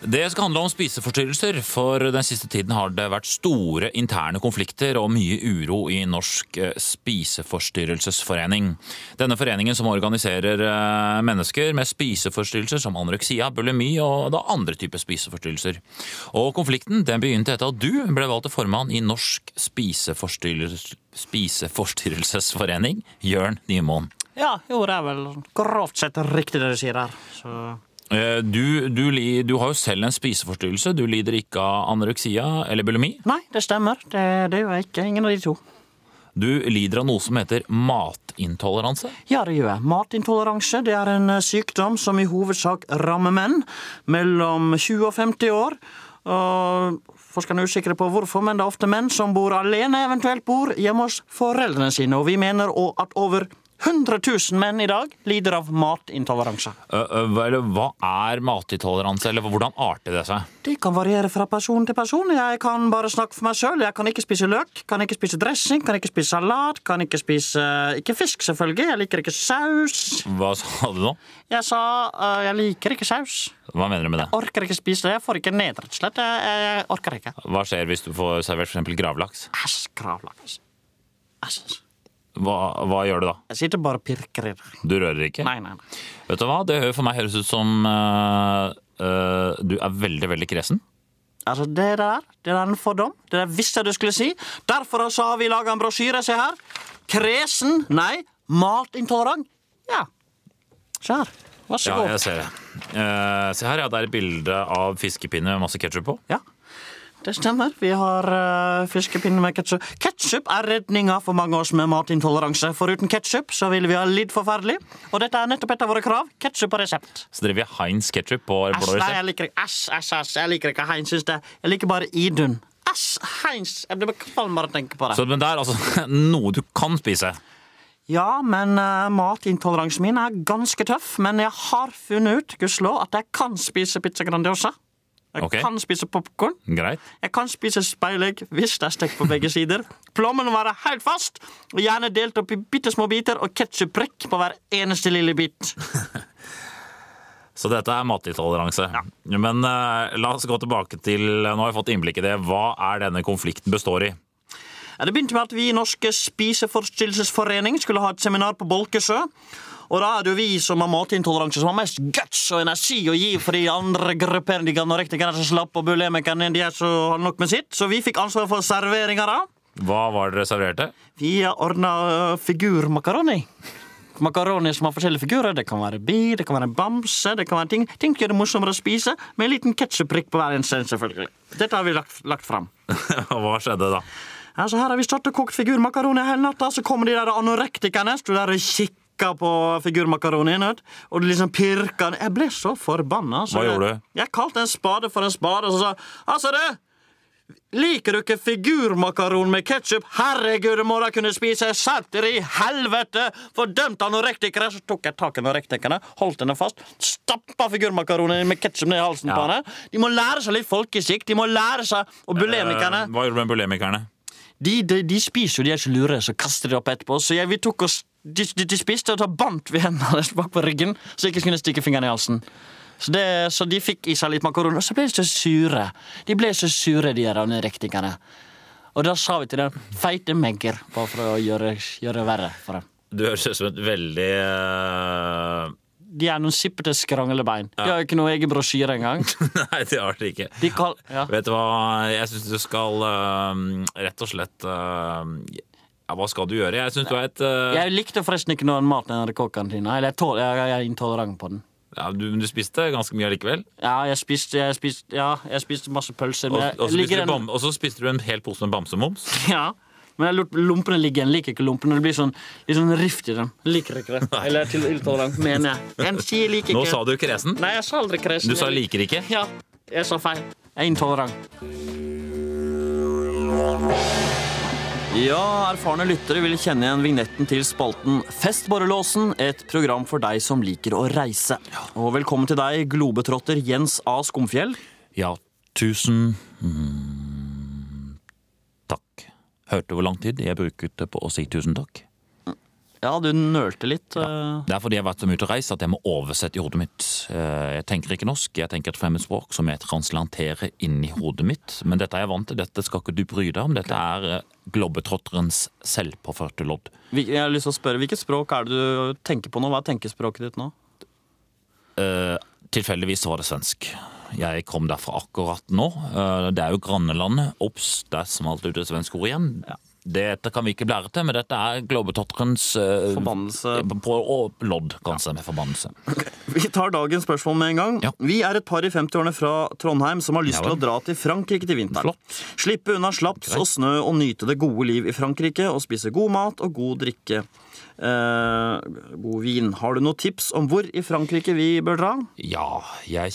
Det skal handle om spiseforstyrrelser, for den siste tiden har det vært store interne konflikter og mye uro i Norsk eh, spiseforstyrrelsesforening. Denne foreningen som organiserer eh, mennesker med spiseforstyrrelser som anoreksia, bulimi og andre typer spiseforstyrrelser. Og konflikten den begynte etter at du ble valgt til formann i Norsk spiseforstyrrelses, spiseforstyrrelsesforening, Jørn Nymoen. Ja, jo, det er vel grovt sett riktig det du sier her. Så Du, du, du har jo selv en spiseforstyrrelse. Du lider ikke av anoreksia eller bulimi. Nei, det stemmer. Det, det gjør jeg ikke. Ingen av de to. Du lider av noe som heter matintoleranse. Ja, det gjør jeg. Matintoleranse det er en eh, sykdom som i hovedsak rammer menn mellom 20 og 50 år. Og Forskerne er usikre på hvorfor, men det er ofte menn som bor alene, eventuelt bor hjemme hos foreldrene sine. Og vi mener at over 100 000 menn i dag lider av matintoleranse. Hva- er matintoleranse, eller hvordan arter det seg? Det kan variere fra person til person. Jeg kan bare snakke for meg sjøl. Jeg kan ikke spise løk, kan ikke spise dressing, kan ikke spise salat, kan ikke spise Ikke fisk, selvfølgelig. Jeg liker ikke saus. Hva sa *laughs* du nå? Jeg sa øh, jeg liker ikke saus. Hva mener du med det? Jeg Orker ikke spise det. Jeg får ikke ned, rett og slett. Jeg, jeg, orker ikke. Hva skjer hvis du får servert eksempel gravlaks? Æsj, gravlaks. Æsj. Hva, hva gjør du da? Jeg sitter bare og pirker i det. Du rører ikke? Nei, nei, nei. Vet du hva? Det for meg høres ut som uh, uh, du er veldig, veldig kresen. Altså, det der, det der er en fordom. Det der visste jeg du skulle si. Derfor så har vi laga en brosjyre, se her. Kresen, nei, matintolerant. Ja. Se her. Vær så god. Ja, jeg ser det. Uh, se her, ja. Det er et bilde av fiskepinne med masse ketsjup på. Ja, det stemmer. Vi har uh, fiskepinne med ketsjup. Ketsjup er redninga for mange av oss med matintoleranse. Foruten ketsjup så ville vi ha lidd forferdelig. Og dette er nettopp et av våre krav. Ketsjup på resept. Så driver vi Heinz ketsjup på blå nei, resept. jeg liker ikke Æsj, æsj, æsj. Jeg liker ikke Heinz. Synes det. Jeg liker bare Idun. Æsj, Heinz. Jeg blir kvalm bare av å tenke på det. Så men det er altså *laughs* noe du kan spise. Ja, men uh, matintoleransen min er ganske tøff. Men jeg har funnet ut, gudskjelov, at jeg kan spise pizza Grandiosa. Jeg okay. kan spise popkorn. Jeg kan spise speilegg hvis det er stekt på begge sider. Plommen må være helt fast, og gjerne delt opp i bitte små biter og ketsjupprekk på hver eneste lille bit. *laughs* Så dette er matintoleranse. Men uh, la oss gå tilbake til Nå har jeg fått innblikk i det. Hva er denne konflikten består i? Ja, Det begynte med at vi i Norske spiseforstyrrelsesforening skulle ha et seminar på Bolkesjø. Og da er det jo vi som har matintoleranse som har mest guts og energi å gi for de andre grupperne, de anorektikerne som slapp, og bulimikerne de er så har nok med sitt. Så vi fikk ansvar for serveringa da. Hva var det dere serverte? Vi ordna uh, figurmakaroni. Makaroni som har forskjellige figurer. Det kan være bi, det kan være en bamse, det kan være ting Ting gjør det morsommere å spise, med en liten ketsjupprikk på hver eneste, selvfølgelig. Dette har vi lagt, lagt fram. *laughs* Hva skjedde da? Altså, her har vi stått og kokt figurmakaroni hele natta, så kommer de der anorektikerne. Står der og kikker på figurmakaronien, og liksom pirka Jeg ble så forbanna. så Hva jeg- gjorde du? Jeg kalte en spade for en spade, og så sa Altså, du! Liker du ikke figurmakaron med ketsjup? Herregud, du må da kunne spise satter i helvete! Fordømt anorektikere! Så tok jeg tak i anorektikerne, holdt henne fast, stappa figurmakaronen med ketsjup ned i halsen Ja. på henne. De må lære seg litt folkeskikk. De må lære seg Og bulimikerne Eh, hva gjorde du med bulimikerne? de, de, de spiser jo, de er ikke lure, så kaster de opp etterpå. Så jeg, vi tok oss, de, de, de spiste, og da bandt vi hendene deres *laughs* bak på ryggen, så de ikke skulle stikke fingeren i halsen. Så, det, så de fikk i seg litt makaron, og så ble de så sure. De ble så sure, de her anorektikerne. Og da sa vi til dem feite megger, bare for å gjøre, gjøre verre for dem. Du høres ut som et veldig uh... De er noen sippete skranglebein. De har jo ikke noe egen brosjyre engang. *laughs* Nei, de har det ikke. De kal Ja. Vet du hva, jeg syns du skal uh, rett og slett eh, Ja, hva skal du gjøre? Jeg syns du er et uh... Jeg likte forresten ikke noen mat i NRK-kantina. Eller jeg, jeg, jeg er intolerant på den. ja, du, du spiste ganske mye allikevel. Ja, jeg spiste, jeg spiste, ja, jeg spiste masse pølser. Og, Men og, så spiste en... og så spiste du en hel pose med bamsemums. *laughs* Ja, men jeg lot lompene ligger igjen. Liker ikke lompene. Det blir sånn, litt sånn rift i dem. Liker ikke det. *laughs* Eller til intolerant, mener jeg. Jeg sier liker ikke. Nå sa du kresen. Nei, jeg sa aldri kresen. Du sa liker ikke. Ja, jeg sa feil. Jeg er intolerant. Ja, erfarne lyttere vil kjenne igjen vignetten til spalten Festborrelåsen, et program for deg som liker å reise. Og velkommen til deg, globetrotter Jens A. Skomfjell. Ja, tusen mm, takk. Hørte hvor lang tid jeg brukte på å si tusen takk? Ja, du nølte litt. Ja. Det er fordi jeg har vært så mye ute og reist at jeg må oversette i hodet mitt. Eh, Jeg tenker ikke norsk, jeg tenker et fremmedspråk som jeg translanterer inni hodet mitt. Men dette er jeg vant til, dette skal ikke du bry deg om. Dette er eh, globetrotterens selvpåførte lodd. Jeg har lyst til å spørre, Hvilket språk er det du tenker på nå? Hva er tenkespråket ditt nå? Uh, Tilfeldigvis var det svensk. Jeg kom derfra akkurat nå. Uh, Det er jo grannelandet. Ops, der smalt ut et svensk ord igjen. Dette kan vi ikke blære til, men dette er globetotterens uh, Forbannelse. På og lodd, kanskje, med forbannelse. Vi tar dagens spørsmål med en gang. Ja. Vi er et par i 50-årene fra Trondheim som har lyst Ja til å dra til Frankrike til vinteren. Flott. Slippe unna slaps og snø og nyte det gode liv i Frankrike og spise god mat og god drikke. Eh, god vin. Har du noen tips om hvor i Frankrike vi bør dra? Ja, jeg,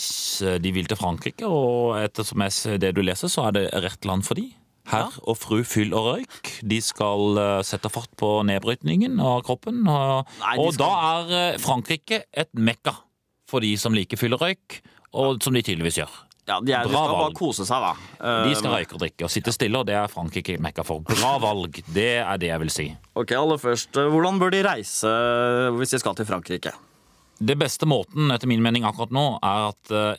de vil til Frankrike, og ettersom jeg ser det du leser, så er det rett land for de. Herr og fru Fyll og Røyk de skal eh, sette fart på nedbrytningen av kroppen. Og, Nei, og skal- da er eh, Frankrike et mekka for de som liker fyll og røyk, og som de tydeligvis gjør. Ja, De, er, de skal bare kose seg, da. Eh, De skal røyke og drikke og sitte stille, og det er Frankrike mekka for. Bra valg, det er det jeg vil si. ok, aller først, eh, Hvordan bør de reise hvis de skal til Frankrike? Det beste måten, etter min mening akkurat nå, er at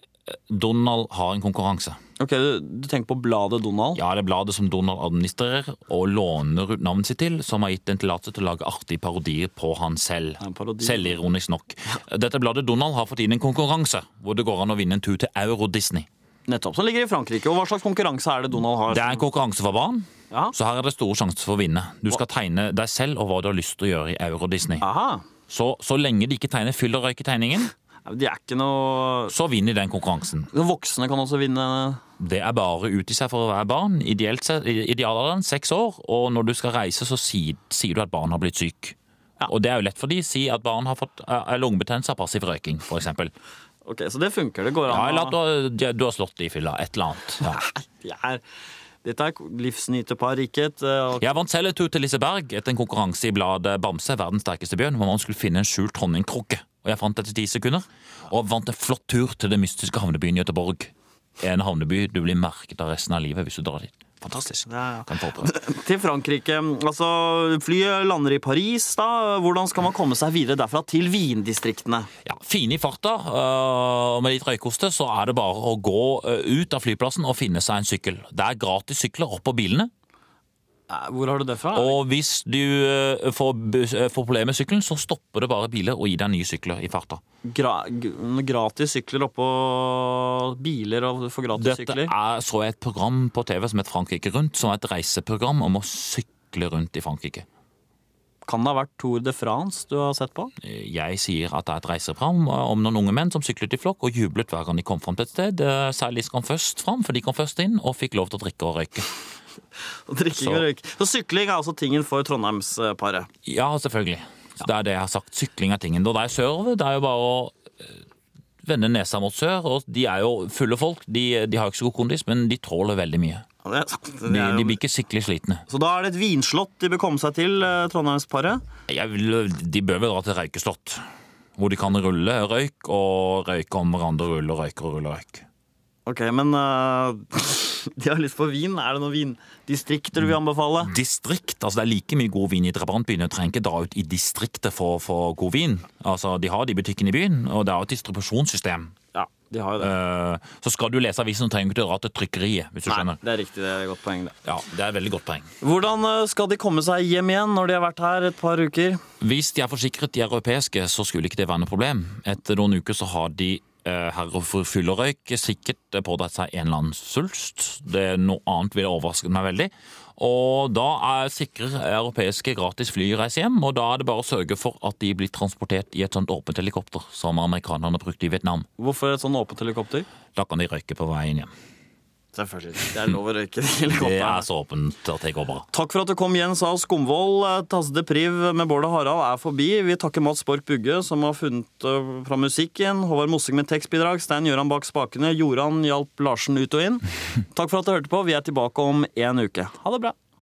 Donald har en konkurranse. Ok, du, du tenker på bladet Donald? Ja, det er bladet som Donald administrerer og låner ut navnet sitt til, som har gitt en tillatelse til å lage artige parodier på han selv. Selvironisk nok. Dette bladet Donald har fått inn en konkurranse hvor det går an å vinne en tur til Euro-Disney. Nettopp, som ligger i Frankrike. Og Hva slags konkurranse er det Donald har? Det er en konkurranse for barn, Ja. så her er det store sjanser for å vinne. Du skal tegne deg selv og hva du har lyst til å gjøre i Euro-Disney. Aha. Så, så lenge de ikke tegner fyll og røyk i tegningen, *laughs* De er ikke noe så vinner de den konkurransen. Voksne kan også vinne Det er bare å utgi seg for å være barn. Ideelt sett, idealalderen seks år. Og når du skal reise, så sier, sier du at barn har blitt syk. Og det er jo lett for de å si at barn har fått eh, lungebetennelse av passiv røyking, f.eks. Ok, Så det funker. Det går an Ja, eller at du du har slått det i fylla. Et eller annet. Ja. *laughs* Er- Dette er livsnytepar, ikke et og... Jeg vant selv en tur til Liseberg etter en konkurranse i bladet Bamse, verdens sterkeste bjørn, hvor man skulle finne en skjult honningkrukke. Og jeg fant etter ti sekunder, og vant en flott tur til den mystiske havnebyen Göteborg. En havneby du blir merket av resten av livet hvis du drar dit. Fantastisk. Ja, ja. Kan få prøve. Til Frankrike. Altså, Flyet lander i Paris. da. Hvordan skal man komme seg videre derfra til vindistriktene? Ja, Fine i farta, øh, og med litt røykoste, så er det bare å gå øh, ut av flyplassen og finne seg en sykkel. Det er gratis sykler opp på bilene. Eh, Hvor har du det fra? Og hvis du øh, får, øh, får problemer med sykkelen, så stopper det bare biler og gir deg nye sykler i farta. Gra gratis sykler oppå biler og får gratis Dette sykler? er så et program på TV som heter Frankrike Rundt, som er et reiseprogram om å sykle rundt i Frankrike. Kan det ha vært Tour de France du har sett på? Jeg sier at det er et reiseprogram om noen unge menn som syklet i flokk og jublet hver gang de kom fram til et sted. Eh, Særlig kom først fram, for de kom først inn og fikk lov til å drikke og røyke. Og drikking Så- og røyk. Så sykling er altså tingen for Trondheimsparet. Ja, selvfølgelig. Så Det er det jeg har sagt. Sykling er tingen. Og det er sørover. Det er jo bare å eh, vende nesa mot sør. Og de er jo fulle folk. De, de har jo ikke så god kondis, men de tåler veldig mye. Ja, det er sant. Det De, de blir ikke skikkelig slitne. Så da er det et vinslott de bør komme seg til, eh, Trondheimsparet. Vil, de bør vel dra til røykeslott. Hvor de kan rulle røyk og røyke om hverandre. Rulle røyk og rulle røyk. Ok, men uh, *laughs* de har lyst på vin. Er det noen vindistrikter du vil anbefale? Distrikt, altså Det er like mye god vin i drabantbyen. Du trenger ikke dra ut i distriktet for å få god vin. Altså De har de butikkene i byen, og det er jo et distribusjonssystem. Ja, de har jo det. Uh, så skal du lese avisen, trenger du ikke dra til trykkeriet. hvis du Nei, skjønner. det er riktig. Det er et godt poeng, det. Ja, Det er et veldig godt poeng. Hvordan eh, skal de komme seg hjem igjen når de har vært her et par uker? Hvis de er forsikret, de europeiske, så skulle ikke det være noe problem. Etter noen uker så har de eh, herre for fyll og røyk sikkert pådratt seg en eller annen svulst. Noe annet ville overrasket meg veldig. Og da er sikrer europeiske gratis flyreise hjem, og da er det bare å sørge for at de blir transportert i et sånt åpent helikopter som amerikanerne brukte i Vietnam. Hvorfor et sånt åpent helikopter? Da kan de røyke på veien hjem. Selvfølgelig. Det er lov å røyke i Det er så åpent at går bra. Takk for at du kom, Jens A. Skomvold. Eh, Tasse Priv med Bård og Harald er forbi. Vi takker Mats Borch Bugge, som har funnet fram fra musikken. Håvard Mossing med tekstbidrag. Stein Gjøran bak spakene. Joran hjalp Larsen ut og inn. Takk for at du hørte på. Vi er tilbake om en uke. Ha det bra.